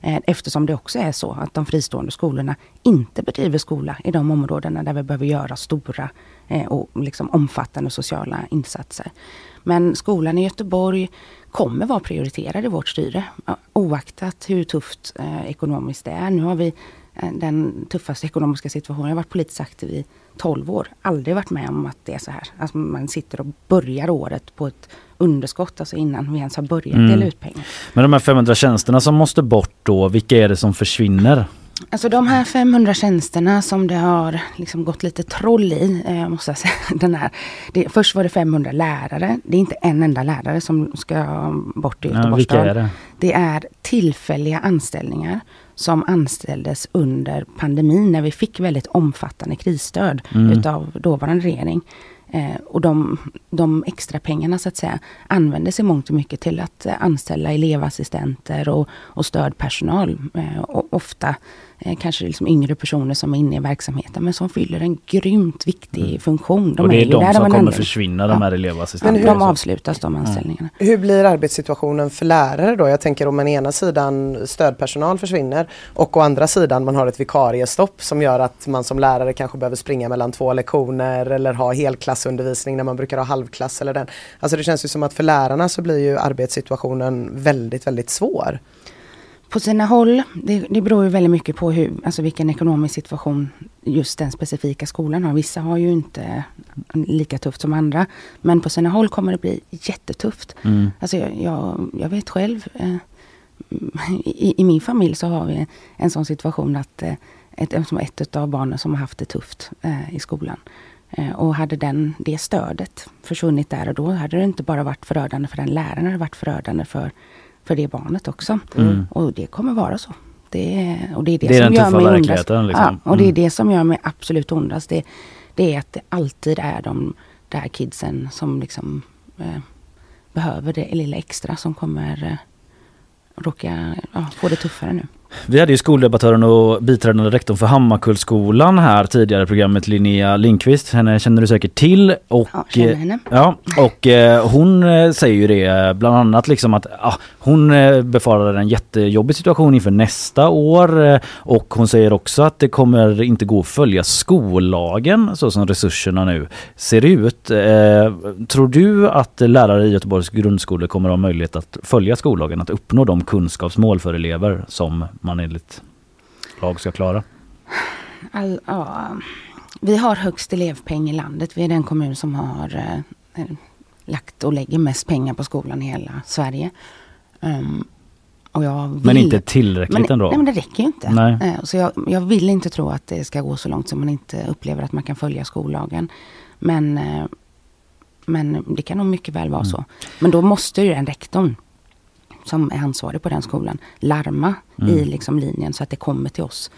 Eh, eftersom det också är så att de fristående skolorna inte bedriver skola i de områdena där vi behöver göra stora eh, och liksom omfattande sociala insatser. Men skolan i Göteborg kommer vara prioriterad i vårt styre. Oaktat hur tufft ekonomiskt det är. Nu har vi den tuffaste ekonomiska situationen. Jag har varit politiskt aktiv i 12 år. Aldrig varit med om att det är så här. Alltså man sitter och börjar året på ett underskott, alltså innan vi ens har börjat mm. dela ut pengar. Men de här 500 tjänsterna som måste bort då, vilka är det som försvinner? Alltså de här 500 tjänsterna som det har liksom gått lite troll i, eh, måste jag säga. Den här, det, först var det 500 lärare. Det är inte en enda lärare som ska bort i Göteborgs ja, det? det är tillfälliga anställningar som anställdes under pandemin när vi fick väldigt omfattande krisstöd mm. utav dåvarande regering. Eh, och de, de extra pengarna så att säga användes i mångt och mycket till att eh, anställa elevassistenter och, och stödpersonal. Eh, och ofta kanske liksom yngre personer som är inne i verksamheten men som fyller en grymt viktig mm. funktion. De och det är, är de som kommer försvinna, de här elevassistenterna? de avslutas de anställningarna. Mm. Hur blir arbetssituationen för lärare då? Jag tänker om en ena sidan stödpersonal försvinner och å andra sidan man har ett vikariestopp som gör att man som lärare kanske behöver springa mellan två lektioner eller ha helklassundervisning när man brukar ha halvklass eller den. Alltså det känns ju som att för lärarna så blir ju arbetssituationen väldigt, väldigt svår. På sina håll, det, det beror ju väldigt mycket på hur, alltså vilken ekonomisk situation just den specifika skolan har. Vissa har ju inte lika tufft som andra. Men på sina håll kommer det bli jättetufft. Mm. Alltså jag, jag, jag vet själv, eh, i, i, min familj så har vi en sån situation att eh, ett, ett av barnen som har haft det tufft eh, i skolan. Eh, och hade den, det stödet försvunnit där och då hade det inte bara varit förödande för den läraren, det hade varit förödande för för det barnet också. Mm. Och det kommer vara så. Det, och det är det, det är som gör mig ondast. Liksom. Ja, och det är mm. det som gör mig absolut ondast. Det, det är att det alltid är de där kidsen som liksom eh, behöver det lilla extra som kommer eh, råka ja, få det tuffare nu. Vi hade ju skoldebattören och biträdande rektorn för Hammarkullskolan här tidigare i programmet Linnea Linkvist. Henne känner du säkert till. Och, ja, känner henne. Ja, och eh, hon eh, säger ju det bland annat liksom att ah, hon eh, befarar en jättejobbig situation inför nästa år eh, och hon säger också att det kommer inte gå att följa skollagen så som resurserna nu ser ut. Eh, tror du att lärare i Göteborgs grundskolor kommer att ha möjlighet att följa skollagen, att uppnå de kunskapsmål för elever som man enligt lag ska klara? All, ja, vi har högst elevpeng i landet. Vi är den kommun som har eh, lagt och lägger mest pengar på skolan i hela Sverige. Um, vill, men inte tillräckligt men, ändå? Nej men det räcker ju inte. Nej. Uh, så jag, jag, vill inte tro att det ska gå så långt som man inte upplever att man kan följa skollagen. Men, uh, men det kan nog mycket väl vara mm. så. Men då måste ju den rektorn som är ansvarig på den skolan larma mm. i liksom linjen så att det kommer till oss.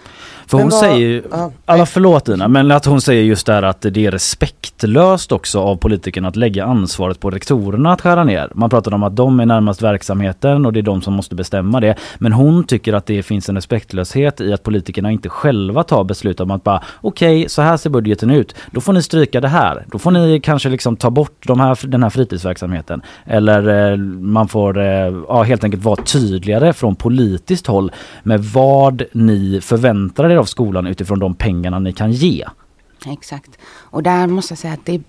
För hon vad, säger ju, ja, alla förlåt Ina, men att hon säger just där att det är respektlöst också av politikerna att lägga ansvaret på rektorerna att skära ner. Man pratar om att de är närmast verksamheten och det är de som måste bestämma det. Men hon tycker att det finns en respektlöshet i att politikerna inte själva tar beslut om att bara okej, okay, så här ser budgeten ut. Då får ni stryka det här. Då får ni kanske liksom ta bort de här, den här fritidsverksamheten. Eller eh, man får eh, ja, helt enkelt vara tydligare från politiskt håll med vad ni förväntar er av skolan utifrån de pengarna ni kan ge. Exakt. Och där måste jag säga att det är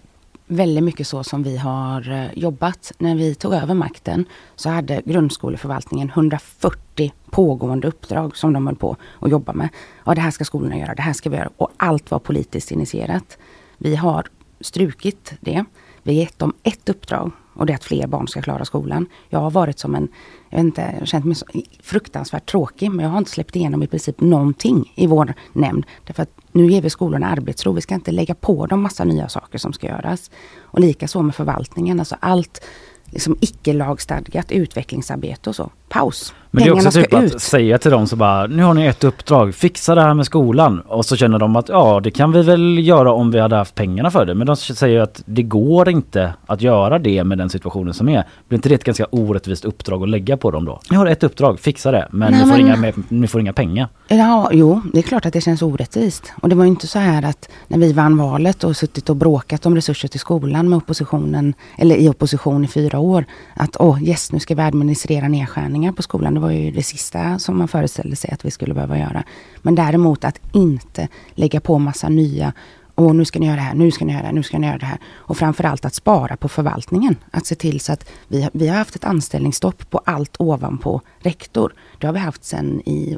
väldigt mycket så som vi har eh, jobbat. När vi tog över makten så hade grundskoleförvaltningen 140 pågående uppdrag som de höll på att jobba med. Ja det här ska skolorna göra, det här ska vi göra. Och allt var politiskt initierat. Vi har strukit det. Vi har gett dem ett uppdrag och det är att fler barn ska klara skolan. Jag har varit som en, jag vet inte, jag har känt mig så fruktansvärt tråkig men jag har inte släppt igenom i princip någonting i vår nämnd. Därför att nu ger vi skolorna arbetsro. Vi ska inte lägga på dem massa nya saker som ska göras. Och likaså med förvaltningen, alltså allt liksom icke lagstadgat utvecklingsarbete och så paus. Men det är också typ att ut. säga till dem så bara, nu har ni ett uppdrag, fixa det här med skolan. Och så känner de att ja, det kan vi väl göra om vi hade haft pengarna för det. Men de säger att det går inte att göra det med den situationen som är. Blir inte det ett ganska orättvist uppdrag att lägga på dem då? Ni har ett uppdrag, fixa det. Men, Nej, ni, får men- Inga, ni får inga pengar. Ja, jo, det är klart att det känns orättvist. Och det var ju inte så här att när vi vann valet och suttit och bråkat om resurser till skolan med oppositionen, eller i opposition i fyra år, att åh yes, nu ska vi administrera nedskärningar på skolan. Det var ju det sista som man föreställde sig att vi skulle behöva göra. Men däremot att inte lägga på massa nya och nu ska ni göra det här, nu ska ni göra det här, nu ska ni göra det här. Och framförallt att spara på förvaltningen. Att se till så att vi, har- vi har haft ett anställningsstopp på allt ovanpå rektor. Det har vi haft sedan i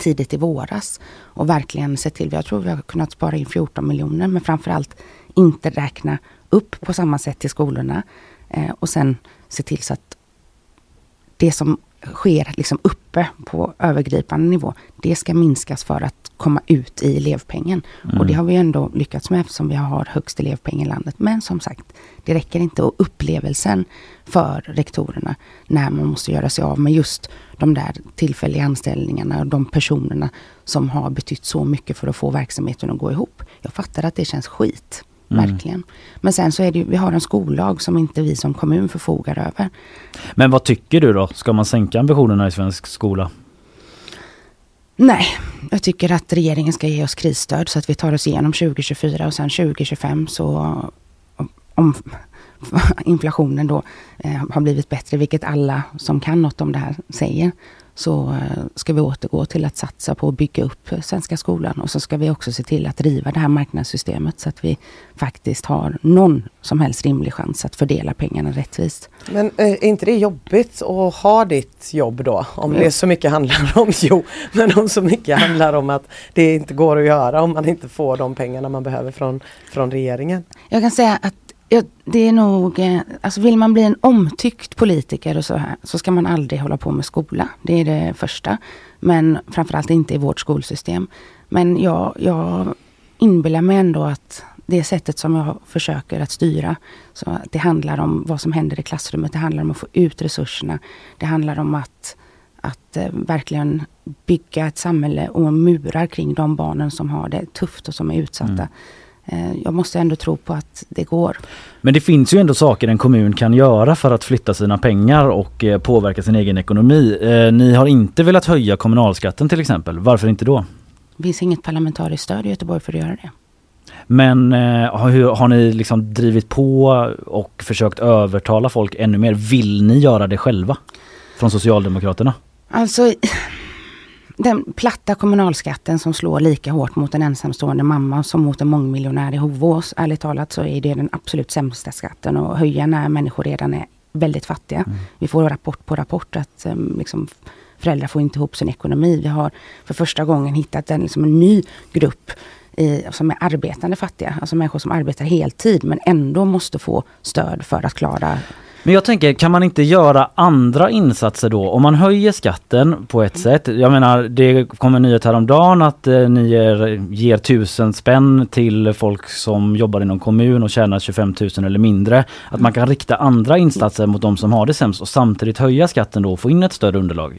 tidigt i våras. Och verkligen sett till, jag tror vi har kunnat spara in 14 miljoner, men framförallt inte räkna upp på samma sätt till skolorna. Eh, och sen se till så att det som sker liksom uppe på övergripande nivå, det ska minskas för att komma ut i elevpengen. Mm. Och det har vi ändå lyckats med eftersom vi har högst elevpeng i landet. Men som sagt, det räcker inte. Och upplevelsen för rektorerna när man måste göra sig av med just de där tillfälliga anställningarna och de personerna som har betytt så mycket för att få verksamheten att gå ihop. Jag fattar att det känns skit. Mm. Verkligen. Men sen så är det ju, vi har en skollag som inte vi som kommun förfogar över. Men vad tycker du då? Ska man sänka ambitionerna i svensk skola? Nej, jag tycker att regeringen ska ge oss krisstöd så att vi tar oss igenom 2024 och sen 2025 så om inflationen då eh, har blivit bättre, vilket alla som kan något om det här säger, så eh, ska vi återgå till att satsa på att bygga upp svenska skolan och så ska vi också se till att riva det här marknadssystemet så att vi faktiskt har någon som helst rimlig chans att fördela pengarna rättvist. Men eh, är inte det jobbigt att ha ditt jobb då? Om det så mycket handlar om, jo, men om så mycket handlar om att det inte går att göra om man inte får de pengarna man behöver från, från regeringen. Jag kan säga att ja, det är nog, eh, alltså vill man bli en omtyckt politiker och så här, så ska man aldrig hålla på med skola. Det är det första. Men framförallt inte i vårt skolsystem. Men jag, jag inbillar mig ändå att det sättet som jag försöker att styra, så att det handlar om vad som händer i klassrummet, det handlar om att få ut resurserna. Det handlar om att, att eh, verkligen bygga ett samhälle och murar kring de barnen som har det tufft och som är utsatta. Mm jag måste ändå tro på att det går. Men det finns ju ändå saker en kommun kan göra för att flytta sina pengar och eh, påverka sin egen ekonomi. Eh, Ni har inte velat höja kommunalskatten till exempel. Varför inte då? Det finns inget parlamentariskt stöd i Göteborg för att göra det. Men eh, har, har ni liksom drivit på och försökt övertala folk ännu mer? Vill ni göra det själva? Från Socialdemokraterna? Alltså, den platta kommunalskatten som slår lika hårt mot en ensamstående mamma som mot en mångmiljonär i Hovås. Ärligt talat så är det den absolut sämsta skatten att höja när människor redan är väldigt fattiga. Vi får rapport på rapport att um, liksom, föräldrar får inte ihop sin ekonomi. Vi har för första gången hittat en, liksom, en ny grupp i, som är arbetande fattiga. Alltså människor som arbetar heltid men ändå måste få stöd för att klara men jag tänker, kan man inte göra andra insatser då? Om man höjer skatten på ett sätt. Jag menar, det kom en nyhet häromdagen att eh, ni ger, ger tusen spänn till folk som jobbar inom kommun och tjänar 25 000 eller mindre. Att man kan rikta andra insatser mot de som har det sämst och samtidigt höja skatten då och få in ett större underlag.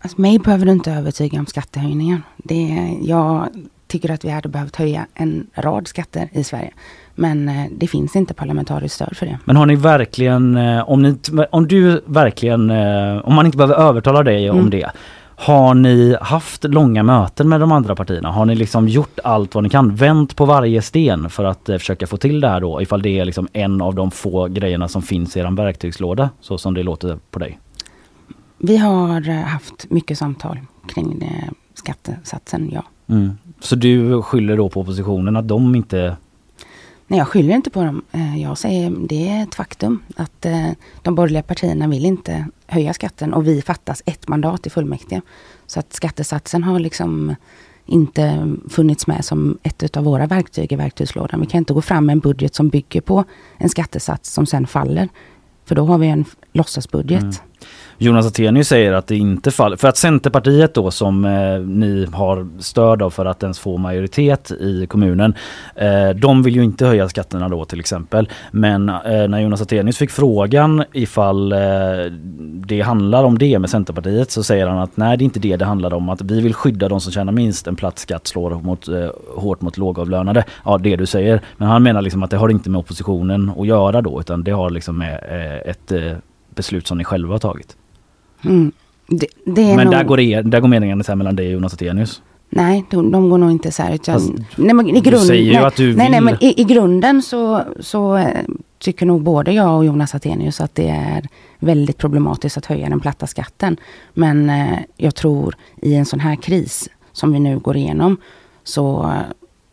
Alltså, mig behöver du inte övertyga om skattehöjningar. Det, jag tycker att vi hade behövt höja en rad skatter i Sverige. Men eh, det finns inte parlamentariskt stöd för det. Men har ni verkligen, eh, om, ni, om du verkligen, eh, om man inte behöver övertala dig om Mm. det. Har ni haft långa möten med de andra partierna? Har ni liksom gjort allt vad ni kan? Vänt på varje sten för att försöka få till det här då? Ifall det är liksom en av de få grejerna som finns i er verktygslåda, så som det låter på dig. Vi har haft mycket samtal kring skattesatsen, ja. Mm. Så du skyller då på oppositionen att de inte... Nej, jag skyller inte på dem. Eh, jag säger det är ett faktum att eh, de borgerliga partierna vill inte höja skatten och vi fattas ett mandat i fullmäktige. Så att skattesatsen har liksom inte funnits med som ett av våra verktyg i verktygslådan. Vi kan inte gå fram med en budget som bygger på en skattesats som sen faller. För då har vi en låtsasbudget. Mm. Jonas Attenius säger att det inte faller, för att Centerpartiet då som eh, ni har stöd av för att ens få majoritet i kommunen, eh, de vill ju inte höja skatterna då till exempel. Men eh, när Jonas Attenius fick frågan ifall eh, det handlar om det med Centerpartiet så säger han att nej det är inte det det handlar om, att vi vill skydda de som tjänar minst, en platt skatt slår mot, eh, hårt mot lågavlönade. Ja det du säger, men han menar liksom att det har inte med oppositionen att göra då utan det har liksom med eh, ett eh, beslut som ni själva har tagit. Mm. Det, det men nog... där, går det, där går meningarna isär mellan dig och Jonas Attenius? Nej, de, de går nog inte isär. Fast, nej, men i du grund, säger ju nej, att du nej, nej, vill. men i, i grunden så, så eh, tycker nog både jag och Jonas Attenius att det är väldigt problematiskt att höja den platta skatten. Men eh, jag tror i en sån här kris som vi nu går igenom så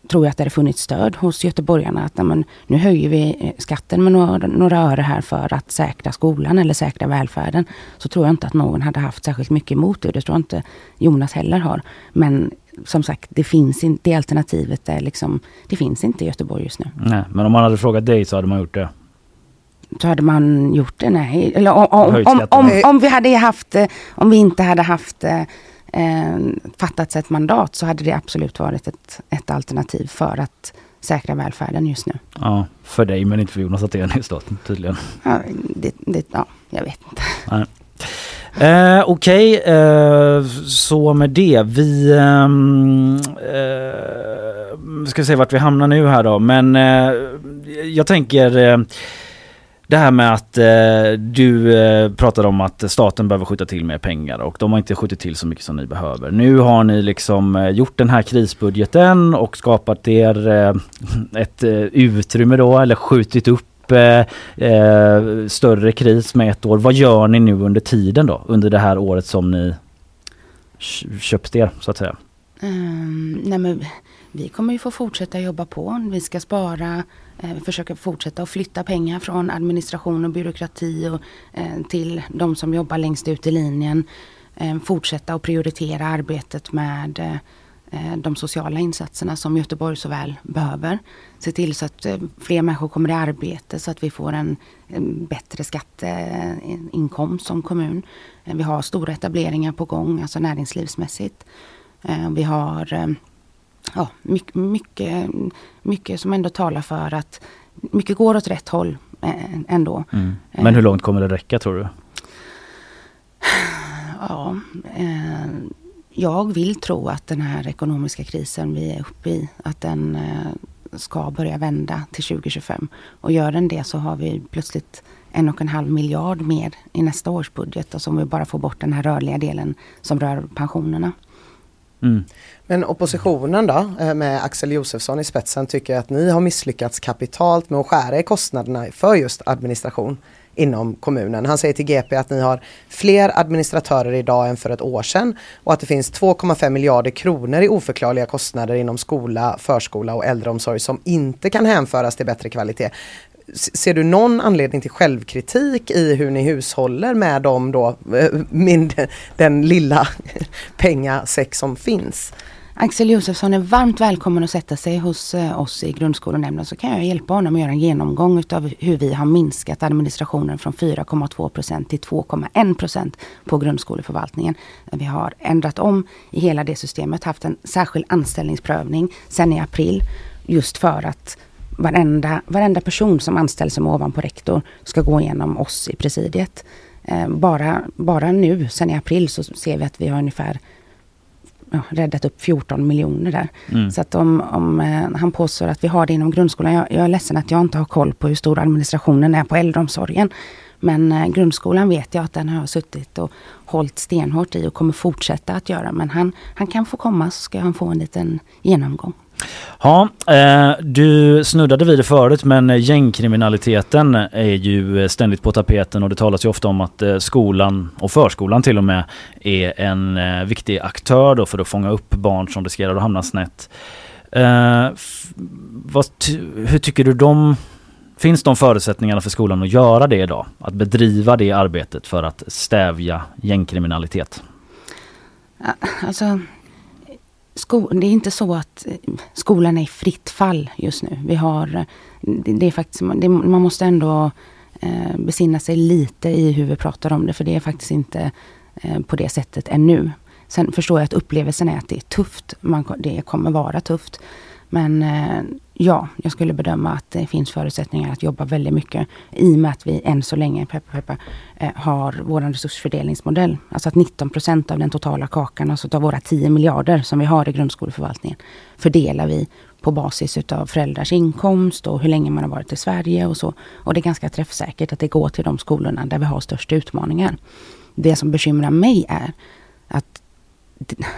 tror jag att det hade funnits stöd hos göteborgarna att men, nu höjer vi eh, skatten med några, några öre här för att säkra skolan eller säkra välfärden. Så tror jag inte att någon hade haft särskilt mycket emot det. Det tror jag inte Jonas heller har. Men som sagt, det finns inte, det alternativet är liksom, det finns inte i Göteborg just nu. Nej, men om man hade frågat dig så hade man gjort det. Så hade man gjort det, nej. Eller om, om, om, om, vi hade haft, eh, om vi inte hade haft eh, fattats ett mandat så hade det absolut varit ett, ett alternativ för att säkra välfärden just nu. Ja, för dig men inte för Jonas Attenius då tydligen. Ja, det, det, ja, jag vet inte. Nej. Eh, Okej, eh, så med det. Vi ehm, eh, ska se vart vi hamnar nu här då. Men eh, jag tänker eh, det här med att eh, du eh, pratade om att staten behöver skjuta till mer pengar och de har inte skjutit till så mycket som ni behöver. Nu har ni liksom eh, gjort den här krisbudgeten och skapat er eh, ett eh, utrymme då eller skjutit upp eh, eh, större kris med ett år. Vad gör ni nu under tiden då? Under det här året som ni köpte köpt er så att säga? Um, nej men, vi kommer ju få fortsätta jobba på. Vi ska spara, Eh, vi försöker fortsätta att flytta pengar från administration och byråkrati och, eh, till de som jobbar längst ut i linjen. Eh, fortsätta att prioritera arbetet med eh, eh, de sociala insatserna som Göteborg så väl behöver. Se till så att eh, fler människor kommer i arbete så att vi får en, en bättre skatteinkomst som kommun. Eh, Vi har stora etableringar på gång, alltså näringslivsmässigt. Eh, Vi har eh, ja, mycket, mycket, mycket som ändå talar för att mycket går åt rätt håll eh, ändå. Men hur långt kommer det räcka tror du? Ja, eh, jag vill tro att den här ekonomiska krisen vi är uppe i, att den eh, ska börja vända till 2025. Och gör den det så har vi plötsligt en och en halv miljard mer i nästa års budget. Och som vi bara får bort den här rörliga delen som rör pensionerna. Mm. Men oppositionen då, eh, med Axel Josefsson i spetsen, tycker att ni har misslyckats kapitalt med att skära i kostnaderna för just administration inom kommunen. Han säger till GP att ni har fler administratörer idag än för ett år sedan och att det finns 2,5 miljarder kronor i oförklarliga kostnader inom skola, förskola och äldreomsorg som inte kan hänföras till bättre kvalitet. Ser du någon anledning till självkritik i hur ni hushåller med dem då, eh, mindre, den lilla pengasäck som finns? Axel Josefsson är varmt välkommen att sätta sig hos eh, oss i grundskolenämnden så kan jag hjälpa honom att göra en genomgång utav hur vi har minskat administrationen från 4,2 procent till 2,1 procent på grundskoleförvaltningen. Vi har ändrat om i hela det systemet, haft en särskild anställningsprövning sedan i april just för att varenda, varenda person som anställs som ovanpå rektor ska gå igenom oss i presidiet. Eh, bara, bara nu, sen i april, så ser vi att vi har ungefär ja, räddat upp 14 miljoner där. Mm. Så att om, om eh, han påstår att vi har det inom grundskolan, jag, jag är ledsen att jag inte har koll på hur stor administrationen är på äldreomsorgen. Men eh, grundskolan vet jag att den har suttit och hållit stenhårt i och kommer fortsätta att göra. Men han, han kan få komma så ska han få en liten genomgång. Ja, eh, du snuddade vid det förut men eh, gängkriminaliteten är ju eh, ständigt på tapeten och det talas ju ofta om att skolan och förskolan till och med är en viktig aktör då för att fånga upp barn som riskerar att hamna snett. Hur tycker du de Finns de förutsättningarna för skolan att göra det idag? Att bedriva det arbetet för att stävja gängkriminalitet? Alltså, sko- det är inte så att eh, skolan är i fritt fall just nu. Vi har, eh, det, det är faktiskt, det, man måste ändå eh, besinna sig lite i hur vi pratar om det, för det är faktiskt inte eh, på det sättet ännu. Sen förstår jag att upplevelsen är att det är tufft. Man, det kommer vara tufft. Men eh, ja, jag skulle bedöma att det finns förutsättningar att jobba väldigt mycket i och med att vi än så länge, peppa, peppa, eh, har vår resursfördelningsmodell. Alltså att 19 procent av den totala kakan, alltså av våra 10 miljarder som vi har i grundskoleförvaltningen, fördelar vi på basis utav föräldrars inkomst och hur länge man har varit i Sverige och så. Och det är ganska träffsäkert att det går till de skolorna där vi har störst utmaningar. Det som bekymrar mig är att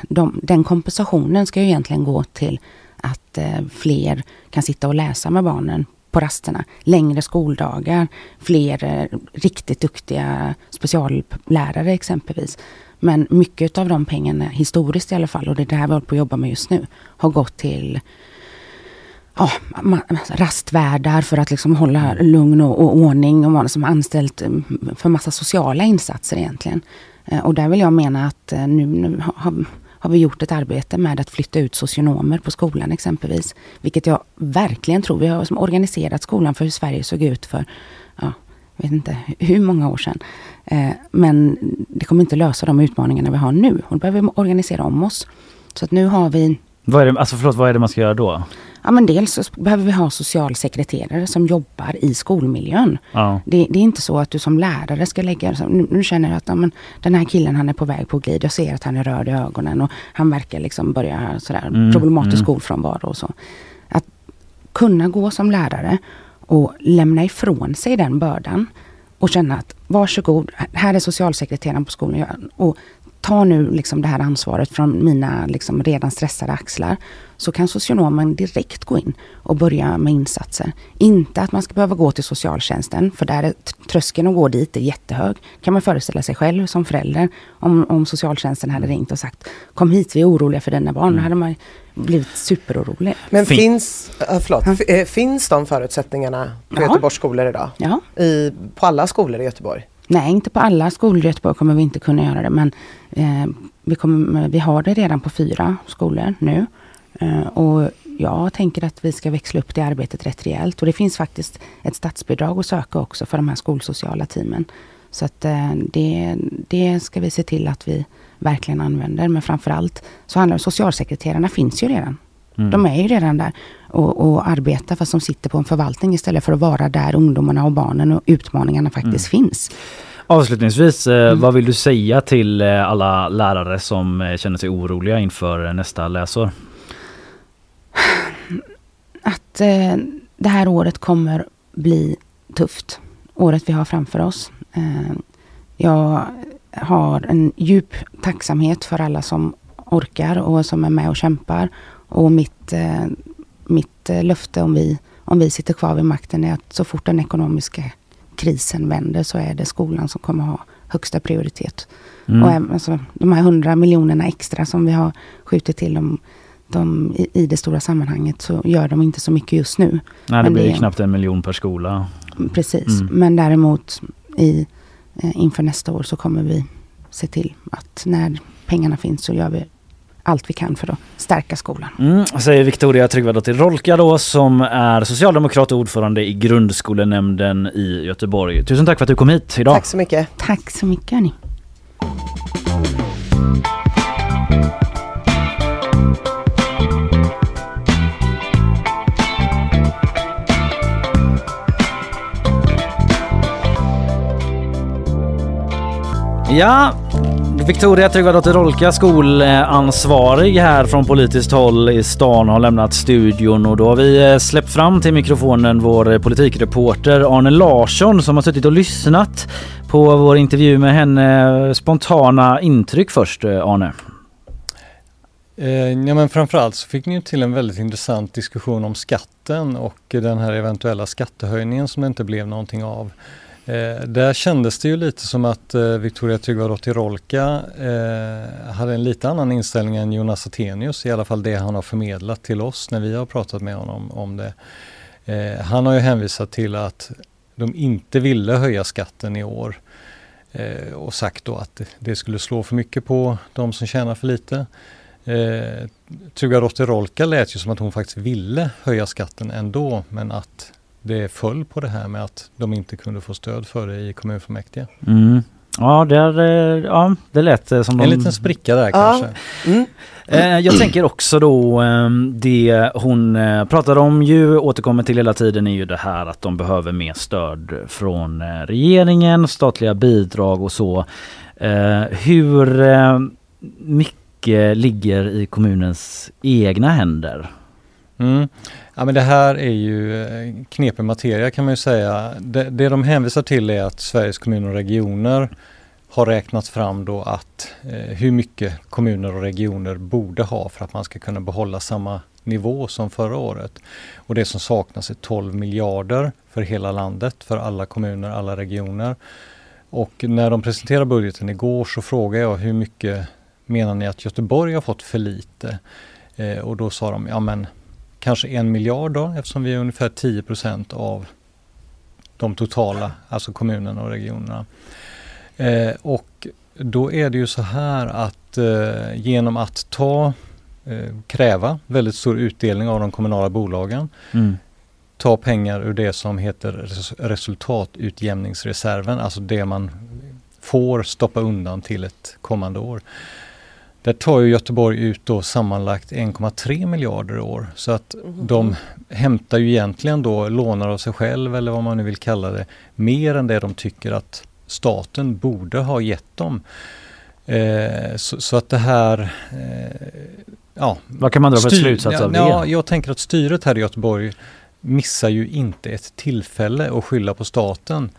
de, den kompensationen ska ju egentligen gå till att eh, fler kan sitta och läsa med barnen på rasterna. Längre skoldagar, fler eh, riktigt duktiga speciallärare exempelvis. Men mycket av de pengarna, historiskt i alla fall, och det är det här vi håller på att jobba med just nu, har gått till oh, rastvärdar för att liksom hålla lugn och, och ordning och man som anställt mm, för massa sociala insatser egentligen. Eh, och där vill jag mena att nu, nu har, har vi gjort ett arbete med att flytta ut socionomer på skolan exempelvis. Vilket jag verkligen tror, vi har som organiserat skolan för hur Sverige såg ut för, ja, jag vet inte hur många år sedan. Eh, men det kommer inte lösa de utmaningarna vi har nu. Och då behöver vi organisera om oss. Så att nu har vi vad är det, alltså förlåt, vad är det man ska göra då? Ja men dels så behöver vi ha socialsekreterare som jobbar i skolmiljön. Ja. Det, det, är inte så att du som lärare ska lägga, nu, nu känner jag att ja, men, den här killen han är på väg på glid. Jag ser att han är röd i ögonen och han verkar liksom börja sådär mm, problematisk mm. skolfrånvaro och så. Att kunna gå som lärare och lämna ifrån sig den bördan och känna att varsågod, här är socialsekreteraren på skolan och ta nu liksom det här ansvaret från mina liksom redan stressade axlar. Så kan socionomen direkt gå in och börja med insatser. Inte att man ska behöva gå till socialtjänsten, för där är tröskeln att gå dit är jättehög. Kan man föreställa sig själv som förälder, om, om socialtjänsten hade ringt och sagt Kom hit, vi är oroliga för dina barn. Mm. Då hade man blivit superorolig. Men fin finns, förlåt, ja. finns de förutsättningarna på ja. Göteborgs skolor idag? Ja. I, på alla skolor i Göteborg? Nej, inte på alla skolor i Göteborg kommer vi inte kunna göra det. Men eh, vi, kommer, vi har det redan på fyra skolor nu. Eh, och jag tänker att vi ska växla upp det arbetet rätt rejält. Och det finns faktiskt ett statsbidrag att söka också för de här skolsociala teamen. Så att eh, det, det ska vi se till att vi verkligen använder. Men framförallt så handlar det socialsekreterarna finns ju redan. Mm. De är ju redan där och, och arbetar fast de sitter på en förvaltning istället för att vara där ungdomarna och barnen och utmaningarna faktiskt mm. finns. Avslutningsvis, eh, mm. vad vill du säga till eh, alla lärare som eh, känner sig oroliga inför nästa läsår? Att eh, det här året kommer bli tufft. Året vi har framför oss. Eh, jag har en djup tacksamhet för alla som orkar och som är med och kämpar. Och mitt, eh, mitt löfte om vi, om vi sitter kvar vid makten är att så fort den ekonomiska krisen vänder så är det skolan som kommer ha högsta prioritet. Mm. Och alltså, de här hundra miljonerna extra som vi har skjutit till dem de, i, i, det stora sammanhanget så gör de inte så mycket just nu. Nej, det blir det, knappt en miljon per skola. Precis, mm. men däremot i, eh, inför nästa år så kommer vi se till att när pengarna finns så gör vi allt vi kan för att stärka skolan. Mm, säger Victoria Tryggvadottir Rolka då som är socialdemokrat och ordförande i grundskolenämnden i Göteborg. Tusen tack för att du kom hit idag. Tack så mycket. Tack så mycket hörni. Ja, Victoria Tryggvadottir Rolka, skolansvarig här från politiskt håll i stan har lämnat studion och då har vi eh, släppt fram till mikrofonen vår eh, politikreporter Arne Larsson som har suttit och lyssnat på vår intervju med henne. Spontana intryck först eh, Arne. Ja men framförallt så fick ni till en väldigt intressant diskussion om skatten och den här eventuella skattehöjningen som det inte blev någonting av. Eh, där kändes det ju lite som att eh, Victoria Tryggvadottir-Rolka eh, hade en lite annan inställning än Jonas Attenius, i alla fall det han har förmedlat till oss när vi har pratat med honom om det. Eh, han har ju hänvisat till att de inte ville höja skatten i år eh, och sagt då att det skulle slå för mycket på de som tjänar för lite. Eh, Tryggvadottir-Rolka lät ju som att hon faktiskt ville höja skatten ändå men att det föll på det här med att de inte kunde få stöd för det i kommunfullmäktige. Mm. Ja, där, eh, ja, det lät eh, som En de... liten spricka där Ja. kanske. Mm. Eh, Jag tänker också då eh, det hon pratar om ju, återkommer till hela tiden är ju det här att de behöver mer stöd från regeringen, statliga bidrag och så. Hur mycket ligger i kommunens egna händer? Mm. Ja, men det här är ju eh, knepig materia kan man ju säga. Det, det de hänvisar till är att Sveriges kommuner och regioner har räknat fram då att eh, hur mycket kommuner och regioner borde ha för att man ska kunna behålla samma nivå som förra året. Och det som saknas är 12 miljarder för hela landet, för alla kommuner, alla regioner. Och när de presenterade budgeten igår så frågade jag hur mycket menar ni att Göteborg har fått för lite? Eh, och då sa de, ja men kanske en miljard då eftersom vi är ungefär 10% av de totala, alltså kommunerna och regionerna. Eh, och då är det ju så här att eh, genom att ta, eh, kräva väldigt stor utdelning av de kommunala bolagen, Mm. ta pengar ur det som heter res- resultatutjämningsreserven, alltså det man får stoppa undan till ett kommande år. Där tar ju Göteborg ut då sammanlagt 1,3 miljarder i år. Så att de hämtar ju egentligen då, lånar av sig själv eller vad man nu vill kalla det, mer än det de tycker att staten borde ha gett dem. Eh, så, så att det här, eh, ja. Vad kan man dra för styr- slutsats ja, av det? Ja, jag tänker att styret här i Göteborg missar ju inte ett tillfälle att skylla på staten.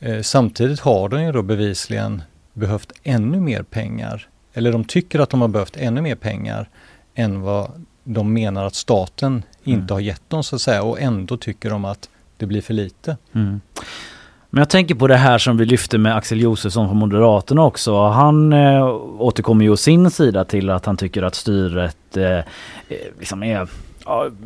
Eh, samtidigt har de ju då bevisligen behövt ännu mer pengar. Eller de tycker att de har behövt ännu mer pengar än vad de menar att staten inte Mm. har gett dem så att säga. Och ändå tycker de att det blir för lite. Mm. Men jag tänker på det här som vi lyfte med Axel Josefsson från Moderaterna också. Han eh, återkommer ju å sin sida till att han tycker att styret eh, eh, liksom är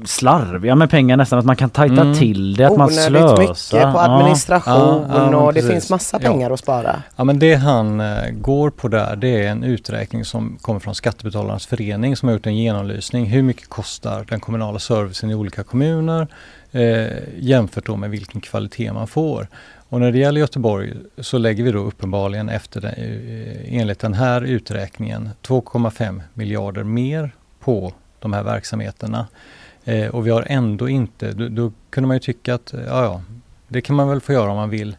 slarviga med pengar nästan. Att man kan tajta Mm. till det, att man Onödigt slösar. mycket på administration Ja, ja, men och det finns massa Ja. pengar att spara. Ja men det han eh, går på där det är en uträkning som kommer från Skattebetalarnas förening som har gjort en genomlysning. Hur mycket kostar den kommunala servicen i olika kommuner eh, jämfört då med vilken kvalitet man får. Och när det gäller Göteborg så lägger vi då uppenbarligen efter den, eh, enligt den här uträkningen 2,5 miljarder mer på de här verksamheterna. Eh, och vi har ändå inte, då, då kunde man ju tycka att ja, ja, det kan man väl få göra om man vill.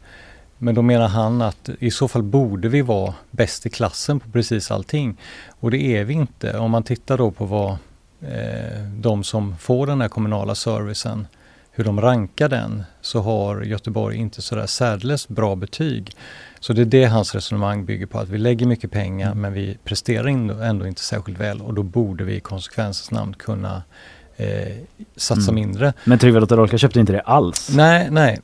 Men då menar han att i så fall borde vi vara bäst i klassen på precis allting. Och det är vi inte. Om man tittar då på vad eh, de som får den här kommunala servicen, hur de rankar den, så har Göteborg inte sådär särdeles bra betyg. Så det är det hans resonemang bygger på, att vi lägger mycket pengar men vi presterar ändå, ändå inte särskilt väl och då borde vi i konsekvensens namn kunna eh, satsa Mm. mindre. Men Trygve Lotta köpte inte det alls. Nej, nej.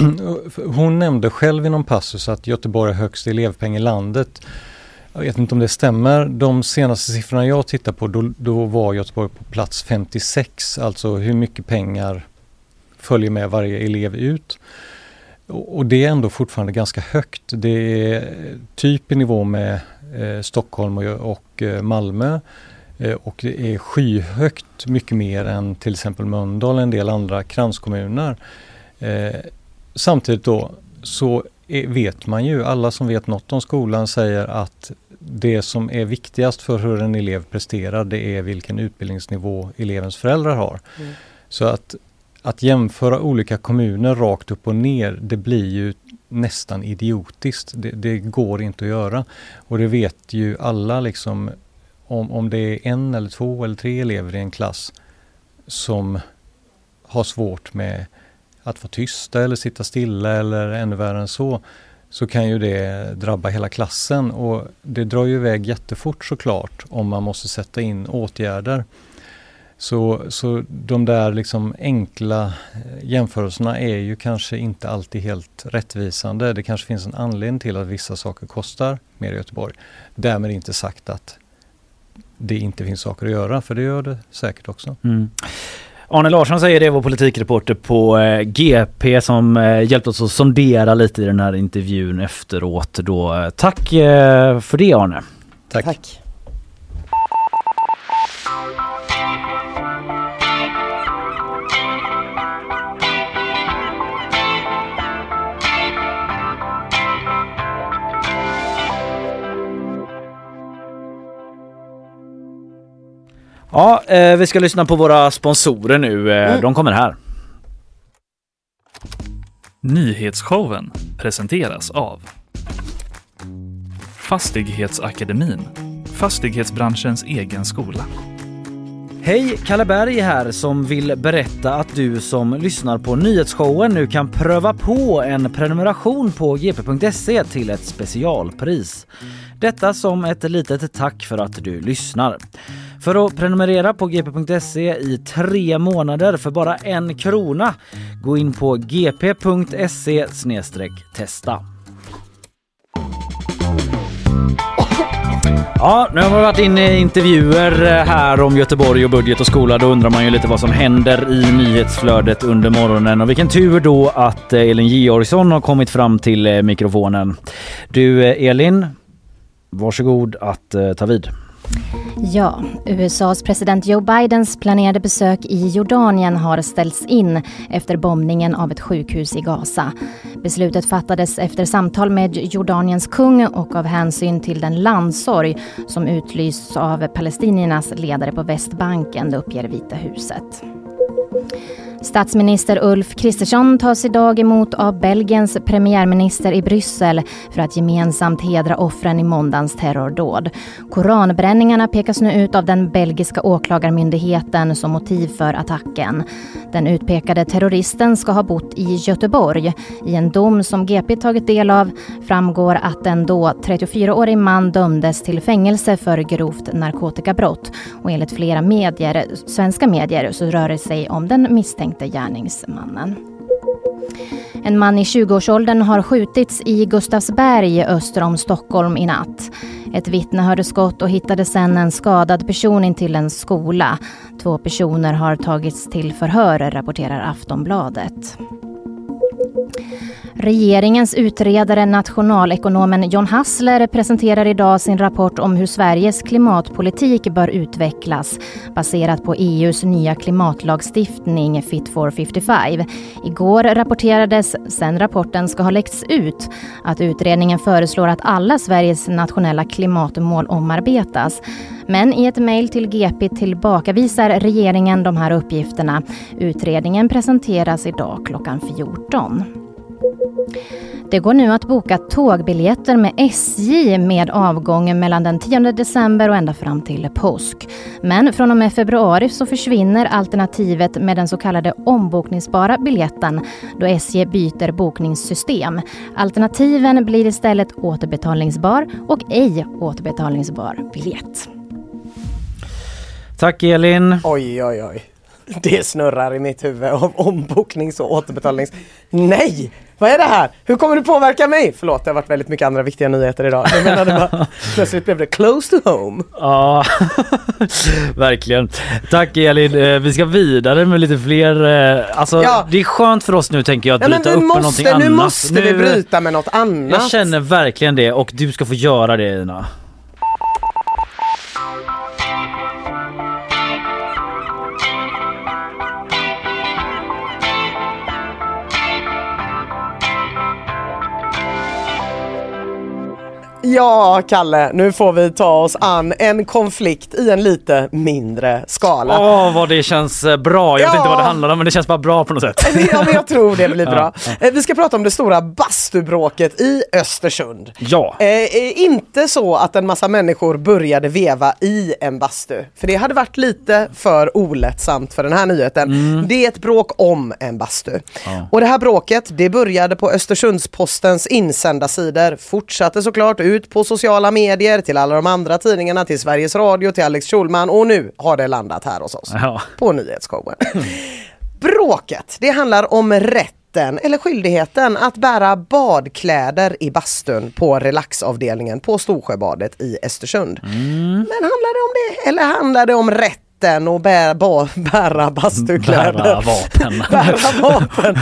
Hon nämnde själv i någon passus att Göteborg har högst elevpeng i landet. Jag vet inte om det stämmer. De senaste siffrorna jag tittar på då, då var Göteborg på plats 56. Alltså hur mycket pengar följer med varje elev ut. Och, det är ändå fortfarande ganska högt. Det är typ i nivå med eh, Stockholm och, och eh, Malmö. Eh, och det är skyhögt mycket mer än till exempel Mölndal och en del andra kranskommuner. Eh, samtidigt då så är, vet man ju, alla som vet något om skolan säger att det som är viktigast för hur en elev presterar det är vilken utbildningsnivå elevens föräldrar har. Mm. Så att, att jämföra olika kommuner rakt upp och ner det blir ju nästan idiotiskt. Det, det går inte att göra. Och det vet ju alla liksom om, om det är en eller två eller tre elever i en klass som har svårt med att vara tysta eller sitta stilla eller ännu värre än så, så kan ju det drabba hela klassen och det drar ju iväg jättefort såklart om man måste sätta in åtgärder. Så, så de där liksom enkla eh, jämförelserna är ju kanske inte alltid helt rättvisande. Det kanske finns en anledning till att vissa saker kostar mer i Göteborg. Därmed inte sagt att det inte finns saker att göra, för det gör det säkert också. Mm. Arne Larsson säger det, vår politikreporter på eh, GP som eh, hjälpt oss att sondera lite i den här intervjun efteråt. Då. Tack för det Arne. Tack. Tack. Ja, eh, vi ska lyssna på våra sponsorer nu. Eh, Mm. De kommer här. Nyhetsshowen presenteras av Fastighetsakademin, fastighetsbranschens egen skola. Hej, Kalle Berg här som vill berätta att du som lyssnar på nyhetsshowen nu kan pröva på en prenumeration på gp.se till ett specialpris. Detta som ett litet tack för att du lyssnar. För att prenumerera på gp.se i tre månader för bara en krona, gå in på gp.se testa. Ja, nu har vi varit inne i intervjuer eh, här om Göteborg och budget och skola. Då undrar man ju lite vad som händer i nyhetsflödet under morgonen. Och vilken tur då att eh, Elin Georgsson har kommit fram till eh, mikrofonen. Du Elin, varsågod att ta vid. Ja, USAs president Joe Bidens planerade besök i Jordanien har ställts in efter bombningen av ett sjukhus i Gaza. Beslutet fattades efter samtal med Jordaniens kung och av hänsyn till den landsorg som utlysts av palestiniernas ledare på Västbanken, det uppger Vita huset. Statsminister Ulf Kristersson tas idag emot av Belgiens premiärminister i Bryssel för att gemensamt hedra offren i måndagens terrordåd. Koranbränningarna pekas nu ut av den belgiska åklagarmyndigheten som motiv för attacken. Den utpekade terroristen ska ha bott i Göteborg. I en dom som GP tagit del av framgår att en då 34-årig man dömdes till fängelse för grovt narkotikabrott. Och enligt flera medier, svenska medier så rör det sig om den misstänkte gärningsmannen. En man i 20-årsåldern har skjutits i Gustavsberg öster om Stockholm i natt. Ett vittne hörde skott och hittade sedan en skadad person intill en skola. Två personer har tagits till förhör, rapporterar Aftonbladet. Regeringens utredare nationalekonomen John Hassler presenterar idag sin rapport om hur Sveriges klimatpolitik bör utvecklas baserat på EUs nya klimatlagstiftning Fit for 55. Igår rapporterades, sen rapporten ska ha läckts ut, att utredningen föreslår att alla Sveriges nationella klimatmål omarbetas. Men i ett mejl till GP tillbakavisar regeringen de här uppgifterna. Utredningen presenteras idag klockan 14. Det går nu att boka tågbiljetter med SJ med avgång mellan den 10 december och ända fram till påsk. Men från och med februari så försvinner alternativet med den så kallade ombokningsbara biljetten då SJ byter bokningssystem. Alternativen blir istället återbetalningsbar och ej återbetalningsbar biljett. Tack Elin. Oj, oj, oj. Det snurrar i mitt huvud av omboknings och återbetalnings... Nej! Vad är det här? Hur kommer det påverka mig? Förlåt, det har varit väldigt mycket andra viktiga nyheter idag. Jag menade bara, plötsligt blev det close to home. Ja, verkligen. Tack Elin. Eh, Vi ska vidare med lite fler. eh, Alltså, Ja. Det är skönt för oss nu tänker jag att Ja, bryta upp med någonting måste, annat. nu måste vi bryta med något annat. Jag känner verkligen det och du ska få göra det Ina. Ja, Kalle, nu får vi ta oss an en konflikt i en lite mindre skala. Åh vad det känns eh, bra. Jag vet Ja. inte vad det handlar om men det känns bara bra på något sätt. Ja, men jag tror det blir bra. Ja, Eh, Vi ska prata om det stora bastubråket i Östersund. Ja. Eh, inte så att en massa människor började veva i en bastu. För det hade varit lite för olättsamt för den här nyheten. Det är ett bråk om en bastu. Ja. Och det här bråket, det började på Östersundspostens insändarsidor, fortsatte såklart ut på sociala medier, till alla de andra tidningarna, till Sveriges Radio, till Alex Schulman och nu har det landat här hos oss Ja. på nyhetsshowen. Bråket, det handlar om rätten eller skyldigheten att bära badkläder i bastun på relaxavdelningen på Storsjöbadet i Östersund. Men handlar det om det eller handlar det om rätten att bära, ba, bära bastukläder? Bära vapen. bära vapen.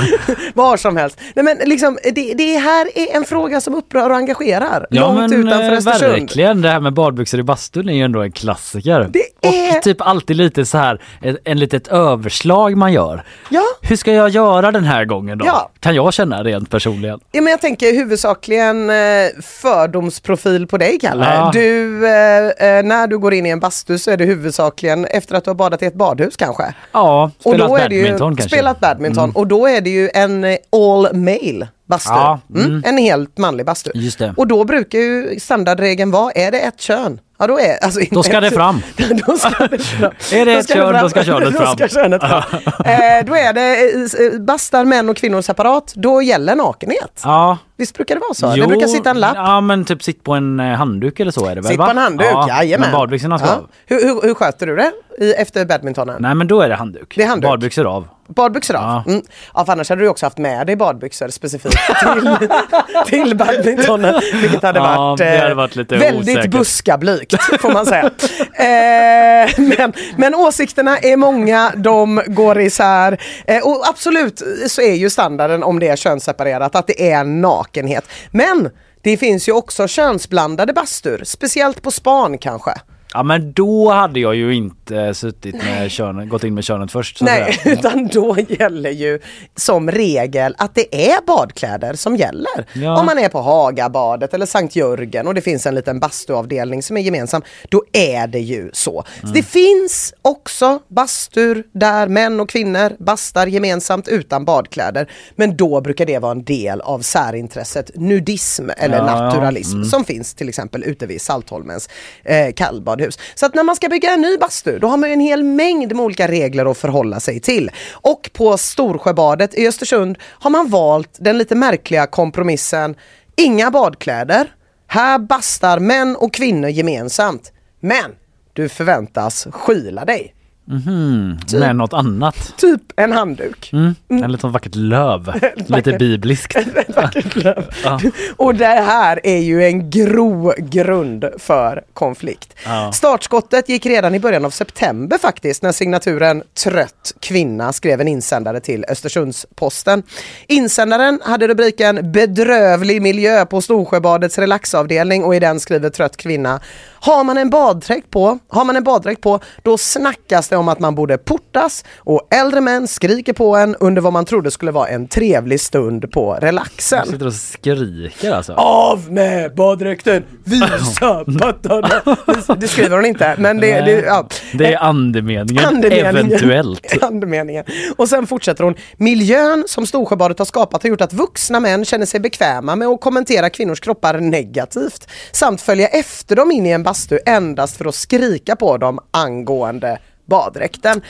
Var som helst. Nej, men liksom, det, det här är en fråga som upprör och engagerar. Ja långt men utanför eh, Östersund. verkligen, det här med badbyxor i bastun är ju ändå en klassiker. Det är- Och typ alltid lite så här ett, en litet överslag man gör. Ja. Hur ska jag göra den här gången då? Ja. Kan jag känna rent personligen. Ja, men jag tänker huvudsakligen eh, fördomsprofil på dig Kalle. Ja. Du, eh, när du går in i en bastu så är det huvudsakligen, efter att du har badat i ett badhus kanske. Ja, Och spelat då är det ju, badminton kanske. Spelat badminton Mm. och då är det ju en eh, all male bastu. Ja, mm. mm. En helt manlig bastu. Och då brukar ju standardregeln vara, är det ett kön? Ja då är alltså Då ska det fram. då ska det fram. Är det ett kön, då ska könet fram. Då könet fram. eh, då är det eh, bastar män och kvinnor separat, då gäller nakenhet. Ja. Visst brukar det vara så? det brukar sitta en lapp. Ja men typ sitt på en eh, handduk eller så är det väl Sitt va? på en handduk, ja, jajamän. Men badbyxorna ska Ja. av. Hur, hur, hur sköter du det i, efter badmintonen? Nej men då är det handduk. Det är handduk. Badbyxor av. Badbyxor av? Ja. Mm. Ja, för annars hade du också haft med dig badbyxor specifikt till, till badmintonen. Vilket hade Ja, varit, det hade eh, varit väldigt osäkert. buskablygt får man säga. eh, men, men åsikterna är många, de går isär. Eh, och absolut så är ju standarden om det är könsseparerat att det är nakenhet. Men det finns ju också könsblandade bastur, speciellt på span kanske. Ja men då hade jag ju inte suttit med könet, gått in med könet först. Nej, säga. utan då gäller ju som regel att det är badkläder som gäller. Ja. Om man är på Hagabadet eller Sankt Jörgen och det finns en liten bastuavdelning som är gemensam, då är det ju så. så det finns också bastur där män och kvinnor bastar gemensamt utan badkläder. Men då brukar det vara en del av särintresset nudism eller Ja, ja. naturalism Mm. som finns till exempel ute vid Saltholmens eh, kallbadhus. Så att när man ska bygga en ny bastu, då har man ju en hel mängd med olika regler att förhålla sig till. Och på Storsjöbadet i Östersund har man valt den lite märkliga kompromissen, inga badkläder, här bastar män och kvinnor gemensamt. Men du förväntas skyla dig. Mhm, Typ. med något annat. Typ en handduk. Mm. En litet vackert löv. Lite bibliskt. Ja. Och det här är ju en grogrund för konflikt. Ja. Startskottet gick redan i början av september faktiskt när signaturen Trött kvinna skrev en insändare till Östersunds-Posten. Insändaren hade rubriken Bedrövlig miljö på Storsjöbadets relaxavdelning och i den skriver Trött kvinna Har man en baddräkt på, har man en baddräkt på, då snackas det om att man borde portas och äldre män skriker på en under vad man trodde skulle vara en trevlig stund på relaxen. Jag sitter och skriker alltså. Av med baddräkten, visa pattarna. Det skriver hon inte, men det, det, ja. Det är andemeningen, Andemeningen. eventuellt. Andemeningen. Och sen fortsätter hon. Miljön som Storsjöbadet har skapat har gjort att vuxna män känner sig bekväma med att kommentera kvinnors kroppar negativt samt följa efter dem in i en bastu endast för att skrika på dem angående baddräkten.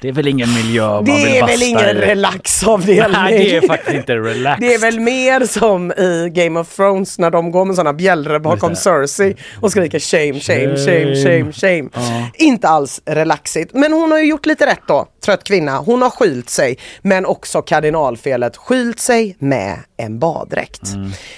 Det är väl ingen miljö man vill Det är väl ingen i. relaxavdelning. Nej, det är faktiskt inte relax. Det är väl mer som i Game of Thrones när de går med sådana bjällror bakom det. Cersei och skriker shame, shame, shame, shame, shame. Ja. Inte alls relaxigt. Men hon har ju gjort lite rätt då, trött kvinna. Hon har skylt sig, men också kardinalfelet, skylt sig med en baddräkt.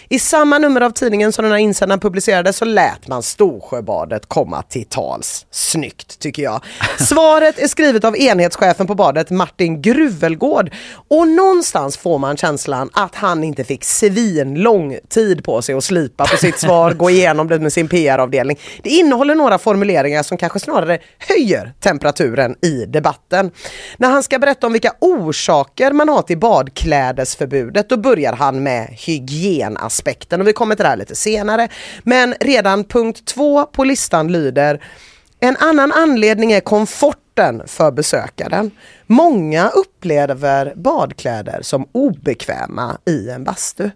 I samma nummer av tidningen som den här insändaren publicerades så lät man Storsjöbadet komma till tals. Snyggt tycker jag. Svaret är skrivet av enhetschefen på badet Martin Gruvelgård och någonstans får man känslan att han inte fick svin lång tid på sig att slipa på sitt svar, gå igenom det med sin PR-avdelning. Det innehåller några formuleringar som kanske snarare höjer temperaturen i debatten. När han ska berätta om vilka orsaker man har till badklädesförbudet då börjar han med hygienaspekten och vi kommer till det här lite senare. Men redan punkt två på listan lyder en annan anledning är komforten för besökaren. Många upplever badkläder som obekväma i en bastu.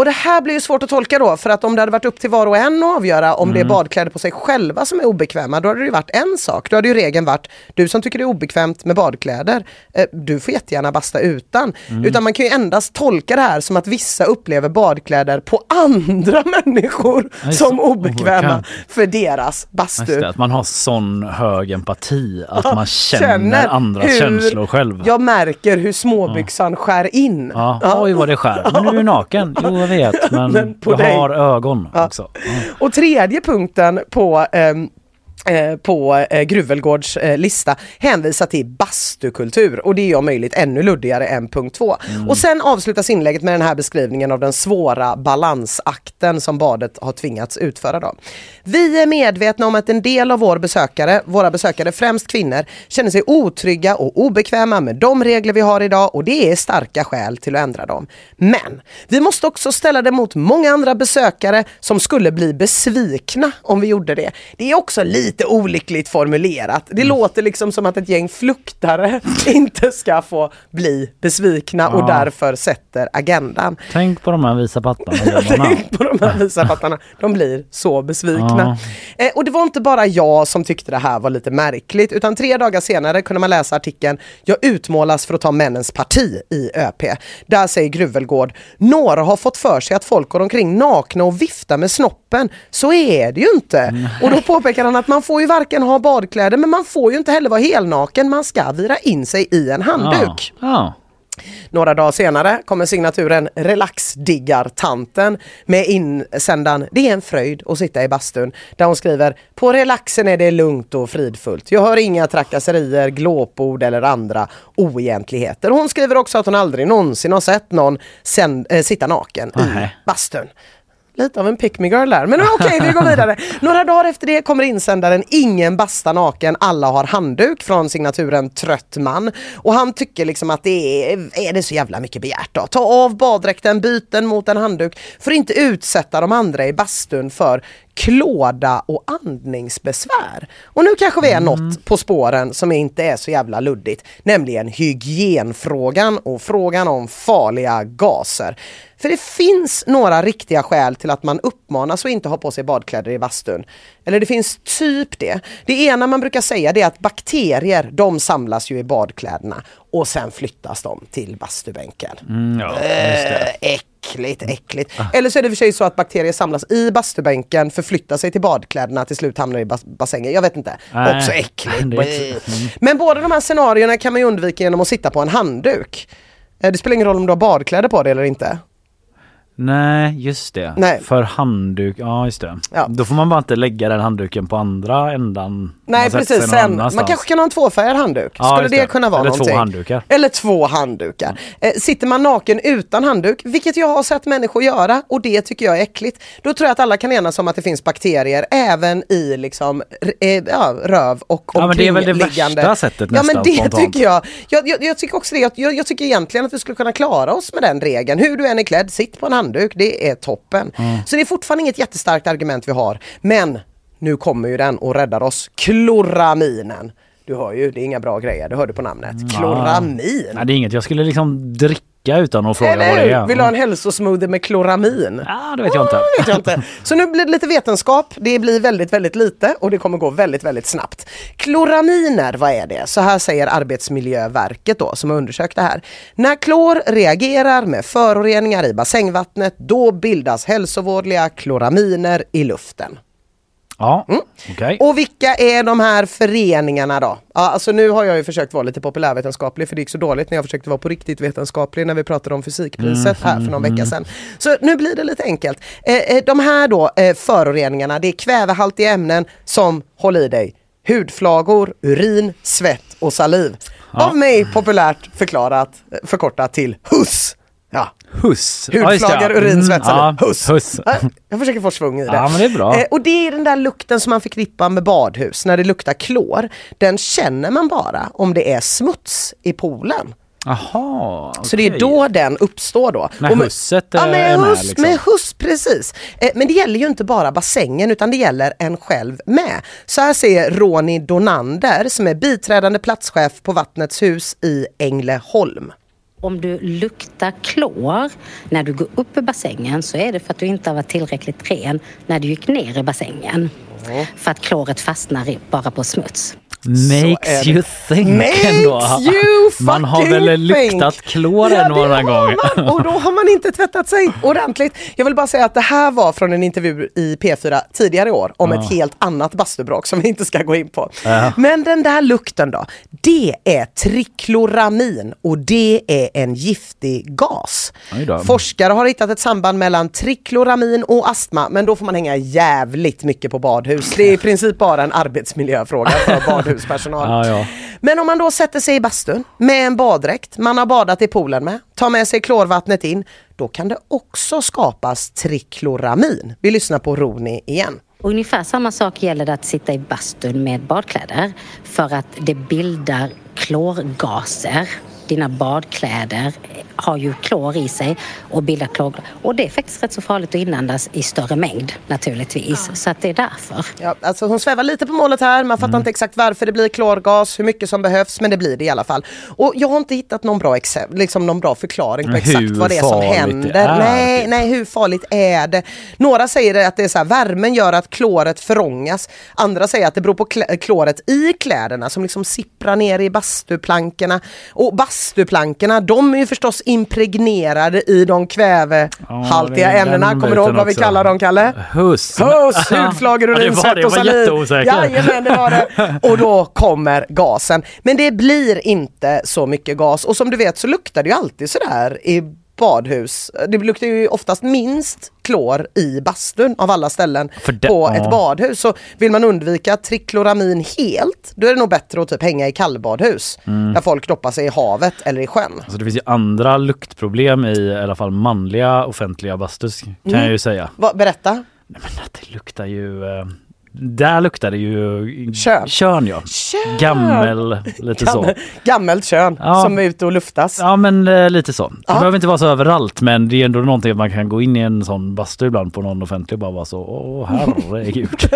Och det här blir ju svårt att tolka då för att om det hade varit upp till var och en att avgöra om det är badkläder på sig själva som är obekväma då hade det ju varit en sak. Då hade ju regeln varit du som tycker det är obekvämt med badkläder, eh, du får jättegärna basta utan. Utan man kan ju endast tolka det här som att vissa upplever badkläder på andra människor Ja, som obekväma obekvämt. för deras bastu. det, att man har sån hög empati att Ja, man känner, känner andras känslor själv. Jag märker hur småbyxan skär in. Ja. Oj vad det skär. Men du är naken. Jo vet men, Men du dig. har ögon också. Och tredje punkten på eh, på eh, Gruvelgårds eh, lista hänvisar till bastukultur och det är om möjligt ännu luddigare än punkt två. Och sen avslutas inlägget med den här beskrivningen av den svåra balansakten som badet har tvingats utföra. Då. Vi är medvetna om att en del av vår besökare, våra besökare, främst kvinnor, känner sig otrygga och obekväma med de regler vi har idag och det är starka skäl till att ändra dem. Men vi måste också ställa det mot många andra besökare som skulle bli besvikna om vi gjorde det. Det är också lite lite olyckligt formulerat. Det låter liksom som att ett gäng fluktare inte ska få bli besvikna och Ja. därför sätter agendan. Tänk på de här visa pattarna. Tänk på de här visapattarna, de blir så besvikna. Eh, och det var inte bara jag som tyckte det här var lite märkligt utan tre dagar senare kunde man läsa artikeln “Jag utmålas för att ta männens parti” i ÖP. Där säger Gruvelgård “Några har fått för sig att folk går omkring nakna och viftar med snoppen. Så är det ju inte.” Och då påpekar han att man får ju varken ha badkläder men man får ju inte heller vara helnaken. Man ska vira in sig i en handduk. Ja. Några dagar senare kommer signaturen Relaxdiggar-tanten med insändan Det är en fröjd att sitta i bastun där hon skriver På relaxen är det lugnt och fridfullt. Jag hör inga trakasserier, glåpord eller andra oegentligheter. Hon skriver också att hon aldrig någonsin har sett någon sen, äh, sitta naken i Nähä. bastun. Lite av en pick me girl där, men okej vi går vidare. Några dagar efter det kommer insändaren Ingen basta naken, alla har handduk från signaturen Trött man. Och han tycker liksom att det är, är det så jävla mycket begärt då. Ta av baddräkten, byt den mot en handduk för att inte utsätta de andra i bastun för klåda och andningsbesvär. Och nu kanske vi är något på spåren som inte är så jävla luddigt, nämligen hygienfrågan och frågan om farliga gaser. För det finns några riktiga skäl till att man uppmanas att inte ha på sig badkläder i bastun. Eller det finns typ det. Det ena man brukar säga det är att bakterier, de samlas ju i badkläderna och sen flyttas de till bastubänken. Mm, ja, det. Äh, äckligt, äckligt. Eller så är det för sig så att bakterier samlas i bastubänken, förflyttar sig till badkläderna, till slut hamnar i bas- bassängen. Jag vet inte. Nej, Också äckligt. inte- Bäh. Men båda de här scenarierna kan man ju undvika genom att sitta på en handduk. Eh, Det spelar ingen roll om du har badkläder på dig eller inte. Nej, just det. Nej. För handduk, ja just det. Ja. Då får man bara inte lägga den handduken på andra ändan. Nej precis, sen, man kanske kan ha en tvåfärgad handduk. Ja, Skulle det. det. kunna vara Eller två någonting? handdukar. Eller två handdukar. Eh, sitter man naken utan handduk, vilket jag har sett människor göra och det tycker jag är äckligt, då tror jag att alla kan enas om att det finns bakterier även i liksom, eh, ja, röv och Ja, men det är väl det omkringliggande- värsta sättet Ja men nästan, det spontant. tycker jag. Jag, jag. jag tycker också det. Jag, jag tycker egentligen att vi skulle kunna klara oss med den regeln. Hur du än är klädd, sitt på en handduk. Det är toppen. Mm. Så det är fortfarande inget jättestarkt argument vi har. Men nu kommer ju den och räddar oss. Kloraminen. Du hör ju, det är inga bra grejer. Du hörde på namnet. Kloramin. Nej, det är inget jag skulle liksom dricka utan att fråga vad Eller det är. Vill du ha en hälsosmoothie med kloramin? Ja, det vet jag inte. Det vet jag inte. Så nu blir det lite vetenskap. Det blir väldigt, väldigt lite och det kommer gå väldigt, väldigt snabbt. Kloraminer, vad är det? Så här säger Arbetsmiljöverket då som har undersökt det här. När klor reagerar med föroreningar i bassängvattnet då bildas hälsovådliga kloraminer i luften. Ja, Mm. okej. Och vilka är de här föreningarna då? Ja, alltså nu har jag ju försökt vara lite populärvetenskaplig för det gick så dåligt när jag försökte vara på riktigt vetenskaplig när vi pratade om fysikpriset här för någon vecka sedan. Så nu blir det lite enkelt. Eh, eh, de här då eh, föroreningarna, det är kvävehaltiga ämnen som, håll i dig, hudflagor, urin, svett och saliv. Av mig populärt förklarat, förkortat till HUS. Ja, Huss. Hudflagor, ja. Mm, ja, HUS. Huss. Ja, Jag försöker få svung i det. Ja, men det är bra. Eh, och det är den där lukten som man förknippar med badhus när det luktar klor. Den känner man bara om det är smuts i poolen. Jaha, Så det är då den uppstår då. När med- husset ja, med är med huss, liksom. med huss, precis. Eh, men det gäller ju inte bara bassängen utan det gäller en själv med. Så här säger Ronny Donander som är biträdande platschef på Vattnets hus i Ängelholm. Om du luktar klor när du går upp i bassängen så är det för att du inte har varit tillräckligt ren när du gick ner i bassängen. För att kloret fastnar bara på smuts. Makes you think Makes ändå. you Man har väl luktat think. klor Ja, några gånger. man. Och då har man inte tvättat sig ordentligt. Jag vill bara säga att det här var från en intervju i P4 tidigare i år om Ja. ett helt annat bastubråk som vi inte ska gå in på. Ja. Men den där lukten då, det är trikloramin och det är en giftig gas. Forskare har hittat ett samband mellan trikloramin och astma men då får man hänga jävligt mycket på badhus. Det är i princip bara en arbetsmiljöfråga för badhuspersonal. Ja, ja. Men om man då sätter sig i bastun med en baddräkt man har badat i poolen med, tar med sig klorvattnet in, då kan det också skapas trikloramin. Vi lyssnar på Roni igen. Ungefär samma sak gäller det att sitta i bastun med badkläder för att det bildar klorgaser dina badkläder har ju klor i sig och bildar klor. Och det är faktiskt rätt så farligt att inandas i större mängd naturligtvis. Så att det är därför. Ja, alltså hon svävar lite på målet här, man fattar inte exakt varför det blir klorgas, hur mycket som behövs, men det blir det i alla fall. Och jag har inte hittat någon bra, exempel, liksom någon bra förklaring på exakt hur vad det är som händer. det är, nej, nej, hur farligt är det? Några säger att det är så här, värmen gör att kloret förångas. Andra säger att det beror på klä- kloret i kläderna som liksom sipprar ner i bastuplankorna. Och bastuplankorna, de är ju förstås impregnerade i de kvävehaltiga Ja, ämnena. Kommer du ihåg vad vi också. kallar dem, Kalle? Huss. Huss, hudflagor, urin, svett och saliv. Jajamän, det var det. Och då kommer gasen. Men det blir inte så mycket gas. Och som du vet så luktar det ju alltid sådär i badhus. Det luktar ju oftast minst klor i bastun av alla ställen det- på ja. ett badhus. Så vill man undvika trikloramin helt, då är det nog bättre att typ hänga i kallbadhus. Mm. Där folk doppar sig i havet eller i sjön. Alltså det finns ju andra luktproblem i i alla fall manliga offentliga bastus kan Mm. jag ju säga. Va, berätta. Nej, men att det luktar ju... eh, Där luktar det ju Kön. Kön ja. Kön. Gammel, lite så. Gammel- Gammelt kön Ja. som är ute och luftas. Ja men eh, lite så. Det Ja. behöver inte vara så överallt men det är ändå någonting att man kan gå in i en sån bastu ibland på någon offentlig och bara vara så åh herregud.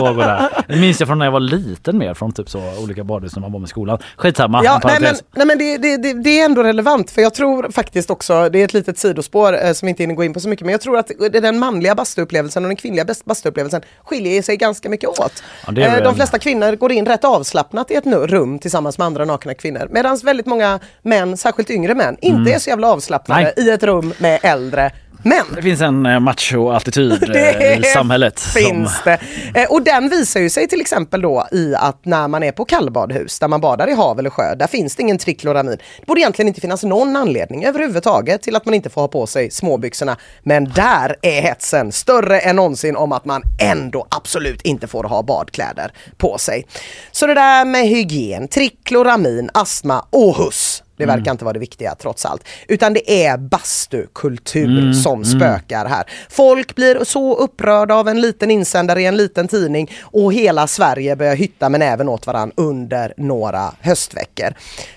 Vad där? Det minns jag från när jag var liten mer från typ så olika badhus när man var med skolan. Skitsamma. Ja, nej men, nej, men det, det, det, det är ändå relevant för jag tror faktiskt också, det är ett litet sidospår eh, som vi inte hinner gå in på så mycket, men jag tror att den manliga bastuupplevelsen och den kvinnliga bast- bastuupplevelsen skiljer sig ganska mycket åt. Ja, Eh, väl- De flesta kvinnor går in rätt avslappnat i ett rum tillsammans med andra nakna kvinnor medan väldigt många män, särskilt yngre män, inte Mm. är så jävla avslappnade Nej. i ett rum med äldre män. Det finns en eh, macho-attityd eh, i samhället. som- finns det. Eh, Och den visar ju sig till exempel då i att när man är på kallbadhus, där man badar i hav eller sjö, där finns det ingen trikloramin. Det borde egentligen inte finnas någon anledning överhuvudtaget till att man inte får ha på sig småbyxorna. Men där är hetsen större än någonsin om att man ändå absolut inte får ha badkläder på sig. Så det där med hygien, trikloramin, astma och huss. Det verkar inte vara det viktiga trots allt. Utan det är bastukultur Mm, som mm. spökar här. Folk blir så upprörda av en liten insändare i en liten tidning och hela Sverige börjar hytta med näven åt varann under några höstveckor.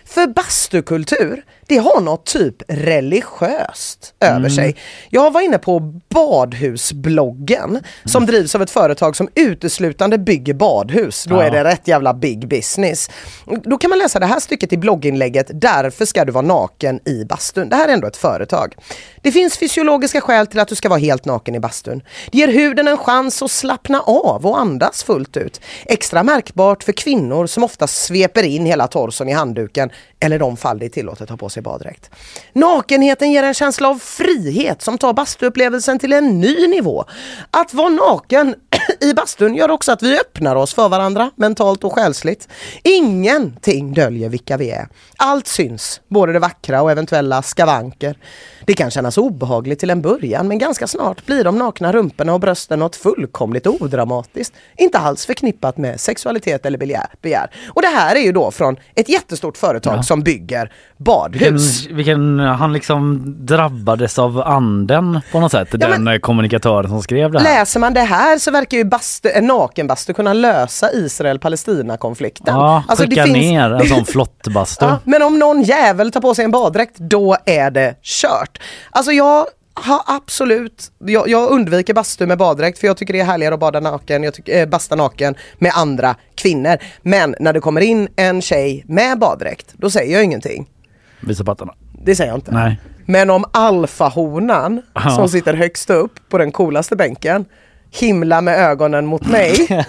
För bastukultur, det har något typ religiöst över Mm. sig. Jag var inne på Badhusbloggen som drivs av ett företag som uteslutande bygger badhus. Då Ja. är det rätt jävla big business. Då kan man läsa det här stycket i blogginlägget Därför ska du vara naken i bastun. Det här är ändå ett företag. Det finns fysiologiska skäl till att du ska vara helt naken i bastun. Det ger huden en chans att slappna av och andas fullt ut. Extra märkbart för kvinnor som ofta sveper in hela torson i handduken eller de fall det är tillåtet att ha på sig baddräkt. Nakenheten ger en känsla av frihet som tar bastuupplevelsen till en ny nivå. Att vara naken i bastun gör också att vi öppnar oss för varandra mentalt och själsligt. Ingenting döljer vilka vi är. Allt syns, både det vackra och eventuella skavanker. Det kan kännas obehagligt till en början men ganska snart blir de nakna rumporna och brösten något fullkomligt odramatiskt. Inte alls förknippat med sexualitet eller begär. Och det här är ju då från ett jättestort företag Ja. som bygger Vilken, badhus. vilken, han liksom drabbades av anden på något sätt, den eh, kommunikatören som skrev det här. Läser man det här så verkar ju bastu, en nakenbastu kunna lösa Israel-Palestina-konflikten. Ja, Alltså, skicka det finns- ner en sån flottbastu. Ja, men om någon jävel tar på sig en baddräkt, då är det kört. Alltså jag har absolut, jag, jag undviker bastu med baddräkt för jag tycker det är härligare att bada naken, jag tycker, eh, basta naken med andra kvinnor. Men när det kommer in en tjej med baddräkt, då säger jag ingenting. Visa pattarna. Det säger jag inte. Nej. Men om alfahonan Ja. som sitter högst upp på den coolaste bänken himlar med ögonen mot mig,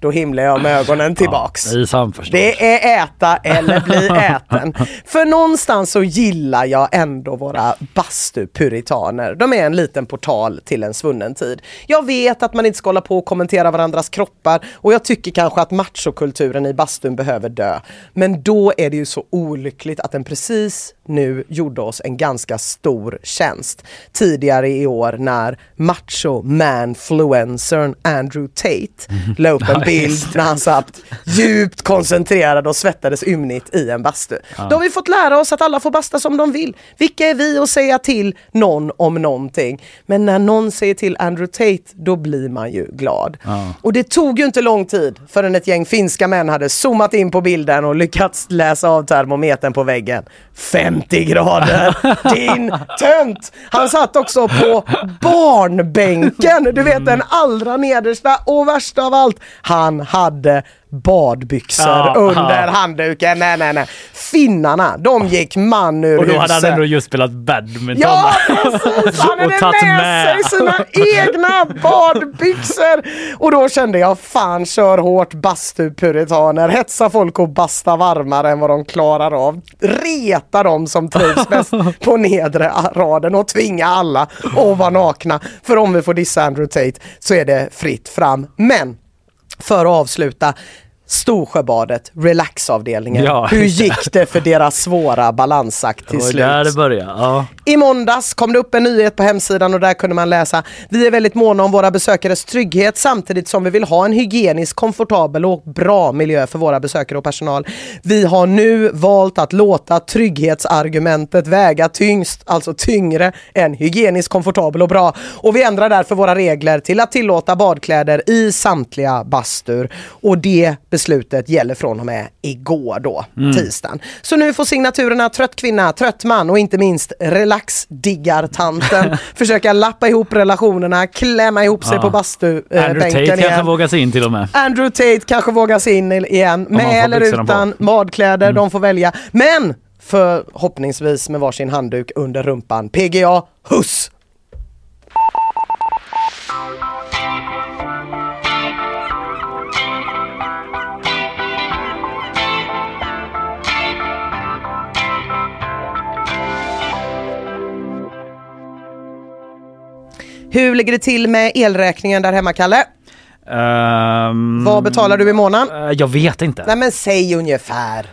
då himlar jag med ögonen tillbaks. I samförstånd. Det är äta eller bli äten. För någonstans så gillar jag ändå våra bastupuritaner. De är en liten portal till en svunnen tid. Jag vet att man inte ska hålla på och kommentera varandras kroppar och jag tycker kanske att machokulturen i bastun behöver dö. Men då är det ju så olyckligt att den precis nu gjorde oss en ganska stor tjänst. Tidigare i år när macho manfluencern Andrew Tate la upp en bild när han satt djupt koncentrerad och svettades ymnigt i en bastu. Ja. Då har vi fått lära oss att alla får basta som de vill. Vilka är vi att säga till någon om någonting? Men när någon säger till Andrew Tate, då blir man ju glad. Ja. Och det tog ju inte lång tid förrän ett gäng finska män hade zoomat in på bilden och lyckats läsa av termometern på väggen. 50 grader! Din tönt! Han satt också på barnbänken, du vet den allra nedersta och värsta av allt. Han hade badbyxor Ja, under ja. handduken. Nej, nej, nej. Finnarna, de gick man ur Och då hade han huset. ändå just spelat badminton. Ja precis! Han hade med, med. sig sina egna badbyxor! Och då kände jag fan kör hårt bastupuritaner. Hetsa folk och basta varmare än vad de klarar av. Reta dem som trivs bäst på nedre raden och tvinga alla att vara nakna. För om vi får dissa Andrew Tate så är det fritt fram. Men för att avsluta Storsjöbadet, relaxavdelningen. Ja, Hur gick det för deras svåra balansakt till slut? där det började. Ja. I måndags kom det upp en nyhet på hemsidan och där kunde man läsa Vi är väldigt måna om våra besökares trygghet samtidigt som vi vill ha en hygienisk, komfortabel och bra miljö för våra besökare och personal. Vi har nu valt att låta trygghetsargumentet väga tyngst, alltså tyngre än hygienisk, komfortabel och bra. Och vi ändrar därför våra regler till att tillåta badkläder i samtliga bastur. Och det beslutet gäller från och med igår då, Mm. tisdagen. Så nu får signaturerna trött kvinna, trött man och inte minst relaxdiggartanten försöka lappa ihop relationerna, klämma ihop sig Ja. på bastubänken Andrew Tate kanske igen. vågar sig in till och med. Andrew Tate kanske vågar sig in igen, med eller utan badkläder, de får välja. Men förhoppningsvis med varsin handduk under rumpan. PGA, huss! Hur ligger det till med elräkningen där hemma, Kalle? Ehm, Vad betalar du i månaden? eh, Jag vet inte. Nej men säg ungefär.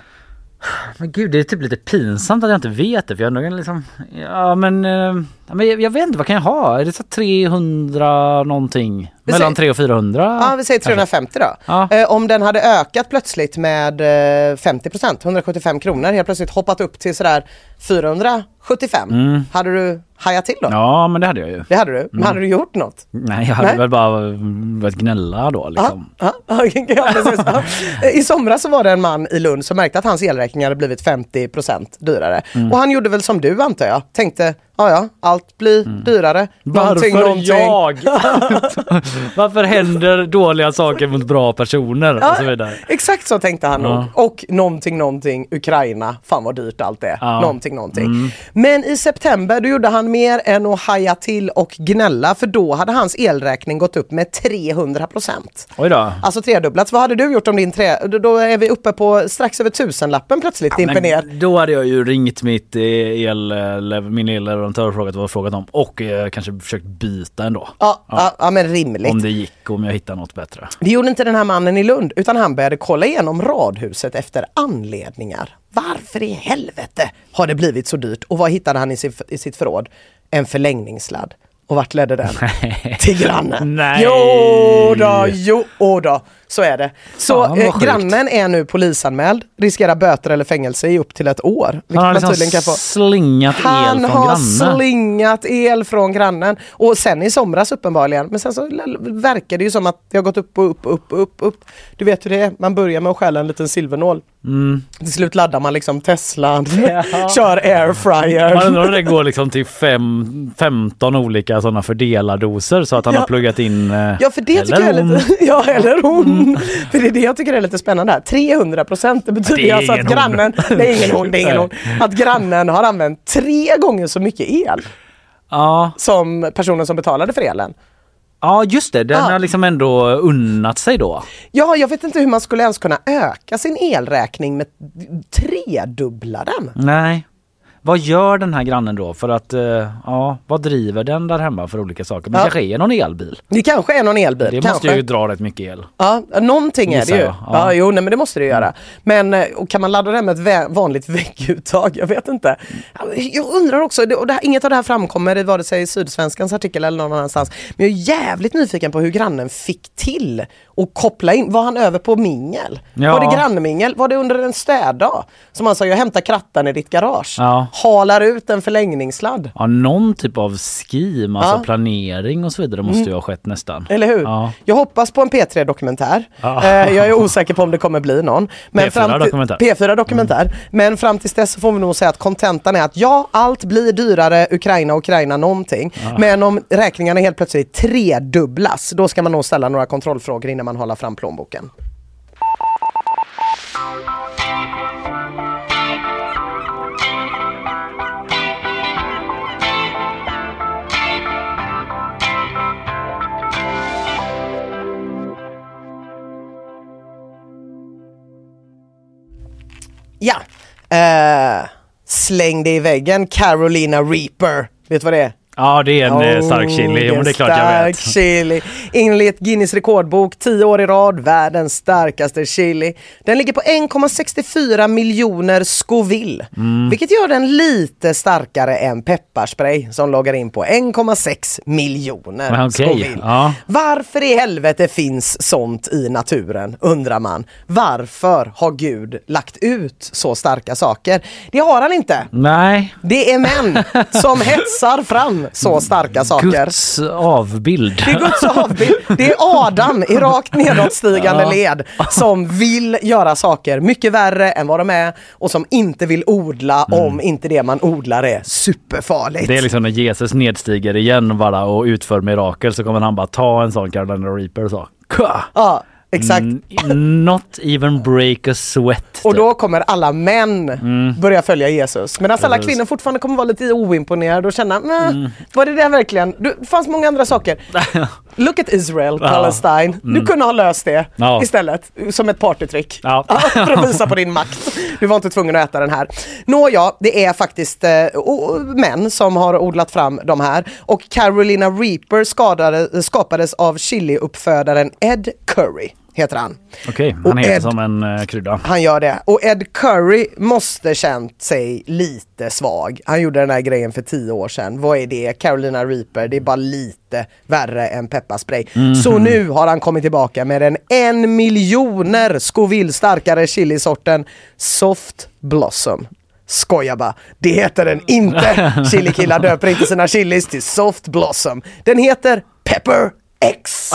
Men gud, det är typ lite pinsamt att jag inte vet det. För jag är nog liksom, ja men, ja, men jag, jag vet inte, vad kan jag ha? Är det så 300 någonting? Mellan säger- 300 och 400? Ja, vi säger 350 då. Ja. Eh, om den hade ökat plötsligt med eh, 50%, 175 kronor, helt plötsligt hoppat upp till sådär 475. Mm. Hade du hajat till då? Ja, men det hade jag ju. Det hade du. Men Mm. hade du gjort något? Nej, jag hade Nej. väl bara börjat gnälla då liksom. Ja, ja, ja. I somras så var det en man i Lund som märkte att hans elräkning hade blivit 50% dyrare. Mm. Och han gjorde väl som du antar jag. Tänkte, ja ja, allt blir dyrare. Någonting, Varför någonting. jag? Varför händer dåliga saker mot bra personer och så vidare? Exakt så tänkte han Ja. nog. Och någonting, någonting, Ukraina, fan vad dyrt allt är. Ja. Någonting, någonting. Mm. Men i september då gjorde han mer än att haja till och gnälla för då hade hans elräkning gått upp med 300 procent. Oj då. Alltså tredubblats. Vad hade du gjort om din tre... Då- är vi uppe på strax över tusenlappen plötsligt dimper ner. Då hade jag ju ringt mitt eh, el, eh, min elleverantör och frågat vad frågat om och eh, kanske försökt byta ändå. Ja, ja. ja, men rimligt. Om det gick, om jag hittar något bättre. Det gjorde inte den här mannen i Lund utan han började kolla igenom radhuset efter anledningar. Varför i helvete har det blivit så dyrt? Och vad hittade han i, sin, i sitt förråd? En förlängningssladd. Och vart ledde den? Till grannen. Nej. Jo då, jo då. Så är det. Så Fan, eh, grannen är nu polisanmäld, riskerar böter eller fängelse i upp till ett år. Han har liksom kan få. slingat el Han från har grannen. slingat el från grannen. Och sen i somras uppenbarligen. Men sen så verkar det ju som att det har gått upp och upp och upp och upp, upp. Du vet hur det är. Man börjar med att stjäla en liten silvernål. Mm. Till slut laddar man liksom Teslan, kör airfryer. Man undrar om det går liksom till fem, 15 olika sådana fördelardoser så att han Ja. har pluggat in... eh, Ja för det eller tycker jag är lite, ja eller hon. För det är det jag tycker är lite spännande här. 300 procent, det betyder Det alltså att ingen hon. grannen, det är ingen hon, det är ingen hon. Att grannen har använt tre gånger så mycket el Ja. som personen som betalade för elen. ja, just det. Den Ja. har liksom ändå unnat sig då. Ja, jag vet inte hur man skulle ens kunna öka sin elräkning med tredubbla den. Nej. Vad gör den här grannen då för att, eh, ja, vad driver den där hemma för olika saker? Men Ja. kanske är någon elbil? Det kanske är någon elbil. Det kanske. måste ju dra rätt mycket el. Ja, någonting är det ju. jag. Ja. Ja. jo, nej, men det måste det göra. Men eh, och kan man ladda den med ett vanligt vägguttag? Jag vet inte. Jag undrar också, det- och det här, inget av det här framkommer i vare sig Sydsvenskans artikel eller någon annanstans. Men jag är jävligt nyfiken på hur grannen fick till att koppla in. Var han över på mingel? Ja. Var det grannmingel? Var det under en städdag? Som han sa, jag hämtar krattan i ditt garage. Ja. Halar ut en förlängningssladd. Ja, någon typ av scheme, alltså Ja. planering och så vidare måste ju ha skett nästan. Eller hur? Ja. Jag hoppas på en P3-dokumentär. Ja. Eh, jag är osäker på om det kommer bli någon. P4 fram till, dokumentär. Mm. P4-dokumentär. Men fram tills dess får vi nog säga att kontentan är att ja, allt blir dyrare, Ukraina, Ukraina, någonting. Men om räkningarna helt plötsligt tredubblas, då ska man nog ställa några kontrollfrågor innan man håller fram plånboken. Ja, Uh, släng dig i väggen Carolina Reaper. Vet du vad det är? Ja, det är en Oh, stark chili. Jo, men det är klart jag vet. chili. Enligt Guinness rekordbok 10 år i rad, världens starkaste chili. Den ligger på 1,64 miljoner Scoville. Mm. Vilket gör den lite starkare än pepparspray som loggar in på 1,6 miljoner okej, Scoville. ja. Varför i helvete finns sånt i naturen, undrar man. Varför har Gud lagt ut så starka saker? Det har han inte. Nej. Det är män som hetsar fram så starka saker. Guds avbild. Det är Guds avbild. Det är Adam i rakt nedåtstigande Ja. led som vill göra saker mycket värre än vad de är och som inte vill odla om inte det man odlar är superfarligt. Mm. Det är liksom när Jesus nedstiger igen bara och utför mirakel så kommer han bara ta en sån Carolina Reaper och så. Ja, exakt. Mm, not even break a sweat. Och då kommer alla män Mm. börja följa Jesus. Medan alla Precis. kvinnor fortfarande kommer vara lite oimponerade och känna, "Nä, Mm. var det där verkligen? Du, det fanns många andra saker. Look at Israel, Ja. Palestine. Du Mm. kunde ha löst det Ja. istället, som ett partytrick. Ja. för att visa på din makt. Du var inte tvungen att äta den här. Nåja, det är faktiskt eh, män som har odlat fram de här. Och Carolina Reaper skadade, skapades av chiliuppfödaren Ed Curry, heter han. Okej, han Och heter Ed- som en eh, krydda. Han gör det. Och Ed Curry måste känt sig lite svag. Han gjorde den här grejen för tio år sedan. Vad är det? Carolina Reaper, det är bara lite värre än pepparspray. Mhm. Så nu har han kommit tillbaka med den en miljoner Scoville starkare chilisorten Soft Blossom. Skoja bara, det heter den inte! Chilikillar döper inte sina chilis till Soft Blossom. Den heter Pepper X.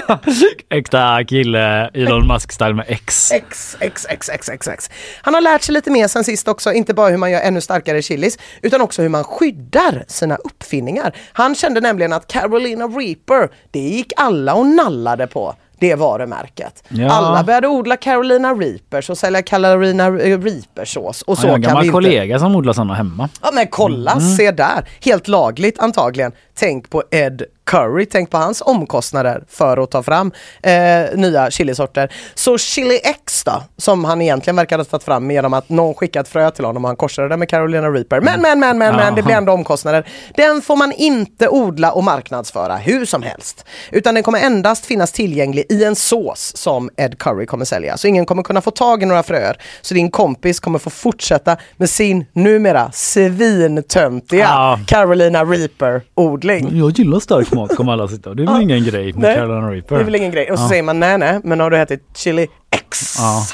Äkta kille Elon Musk-style med X. X, X, X, X, X, X. Han har lärt sig lite mer sen sist också, inte bara hur man gör ännu starkare chilis, utan också hur man skyddar sina uppfinningar. Han kände nämligen att Carolina Reaper, det gick alla och nallade på det varumärket. Ja. Alla började odla Carolina Reapers och sälja Carolina eh, Reaper-sås. Och så jag har en kan vi inte... kollega som odlar sådana hemma. Ja men kolla, Mm. se där. Helt lagligt antagligen. Tänk på Ed Curry, tänk på hans omkostnader för att ta fram eh, nya chilisorter. Så Chili X då, som han egentligen verkar ha tagit fram genom att någon skickat frö till honom och han korsade det med Carolina Reaper. Men, men, men, men, men, det blir ändå omkostnader. Den får man inte odla och marknadsföra hur som helst. Utan den kommer endast finnas tillgänglig i en sås som Ed Curry kommer sälja. Så ingen kommer kunna få tag i några fröer. Så din kompis kommer få fortsätta med sin numera svintöntiga. Carolina Reaper-odling. Jag gillar stark smak kommer alla sitta. Det är väl ingen grej med Nej, Carolina Reaper. Det är väl ingen grej. Och så Ja. säger man nej, nej, men har du ätit chili X? Ja.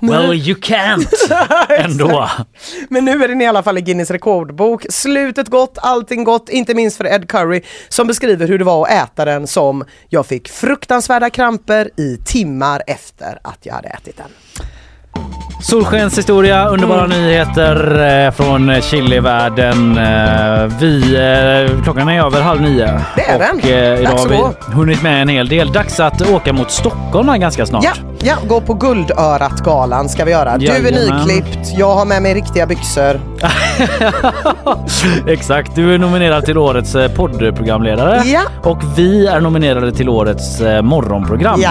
Well you can't ändå. Men nu är den i alla fall i Guinness rekordbok. Slutet gott, allting gott, inte minst för Ed Curry som beskriver hur det var att äta den som jag fick fruktansvärda kramper i timmar efter att jag hade ätit den. Solskenshistoria, underbara nyheter eh, från Chilivärlden. Eh, vi, eh, klockan är över halv nio. Det är den. Och, idag har vi hunnit med en hel del. Dags att åka mot Stockholm ganska snart. Ja, Ja, gå på Guldörat-galan ska vi göra. Du är nyklippt, jag har med mig riktiga byxor. Exakt, du är nominerad till årets eh, poddprogramledare Ja. och vi är nominerade till årets eh, morgonprogram. Ja.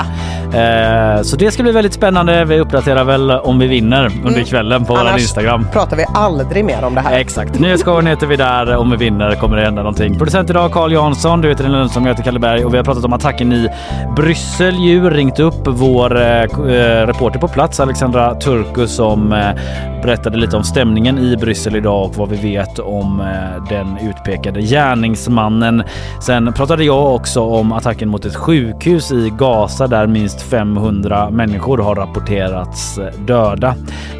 Eh, Så det ska bli väldigt spännande. Vi uppdaterar väl om vi vinner under kvällen på vår Mm. Annars Instagram. pratar vi aldrig mer om det här. Exakt. Nyhetsshowen heter vi där. Om vi vinner kommer det hända någonting. Producent idag Carl Jansson, du heter Elin Lundström, jag heter Kalle Berg och vi har pratat om attacken i Bryssel ju. Ringt upp vår Eh, eh, reporter på plats Alexandra Turku som eh, berättade lite om stämningen i Bryssel idag och vad vi vet om den utpekade gärningsmannen. Sen pratade jag också om attacken mot ett sjukhus i Gaza där minst 500 människor har rapporterats döda.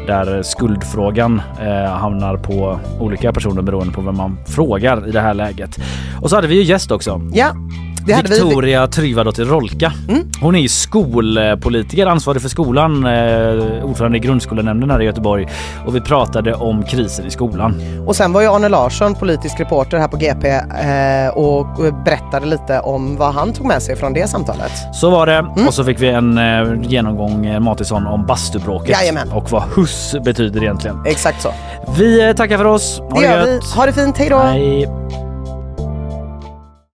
Där skuldfrågan hamnar på olika personer beroende på vem man frågar i det här läget. Och så hade vi ju gäst också. Ja, det hade vi. Victoria Tryvadottir Rolka. Hon är ju skolpolitiker, ansvarig för skolan, eh, ordförande i grundskolenämnden här i Göteborg. Och vi pratade om krisen i skolan. Och sen var ju Arne Larsson politisk reporter här på GP eh, och berättade lite om vad han tog med sig från det samtalet. Så var det. Och så fick vi en eh, genomgång, Matisson, om bastubråket. Jajamän. Och vad huss betyder egentligen. Exakt så. Vi tackar för oss. Ha Det gör vi. Ha det fint, hej då! Hej.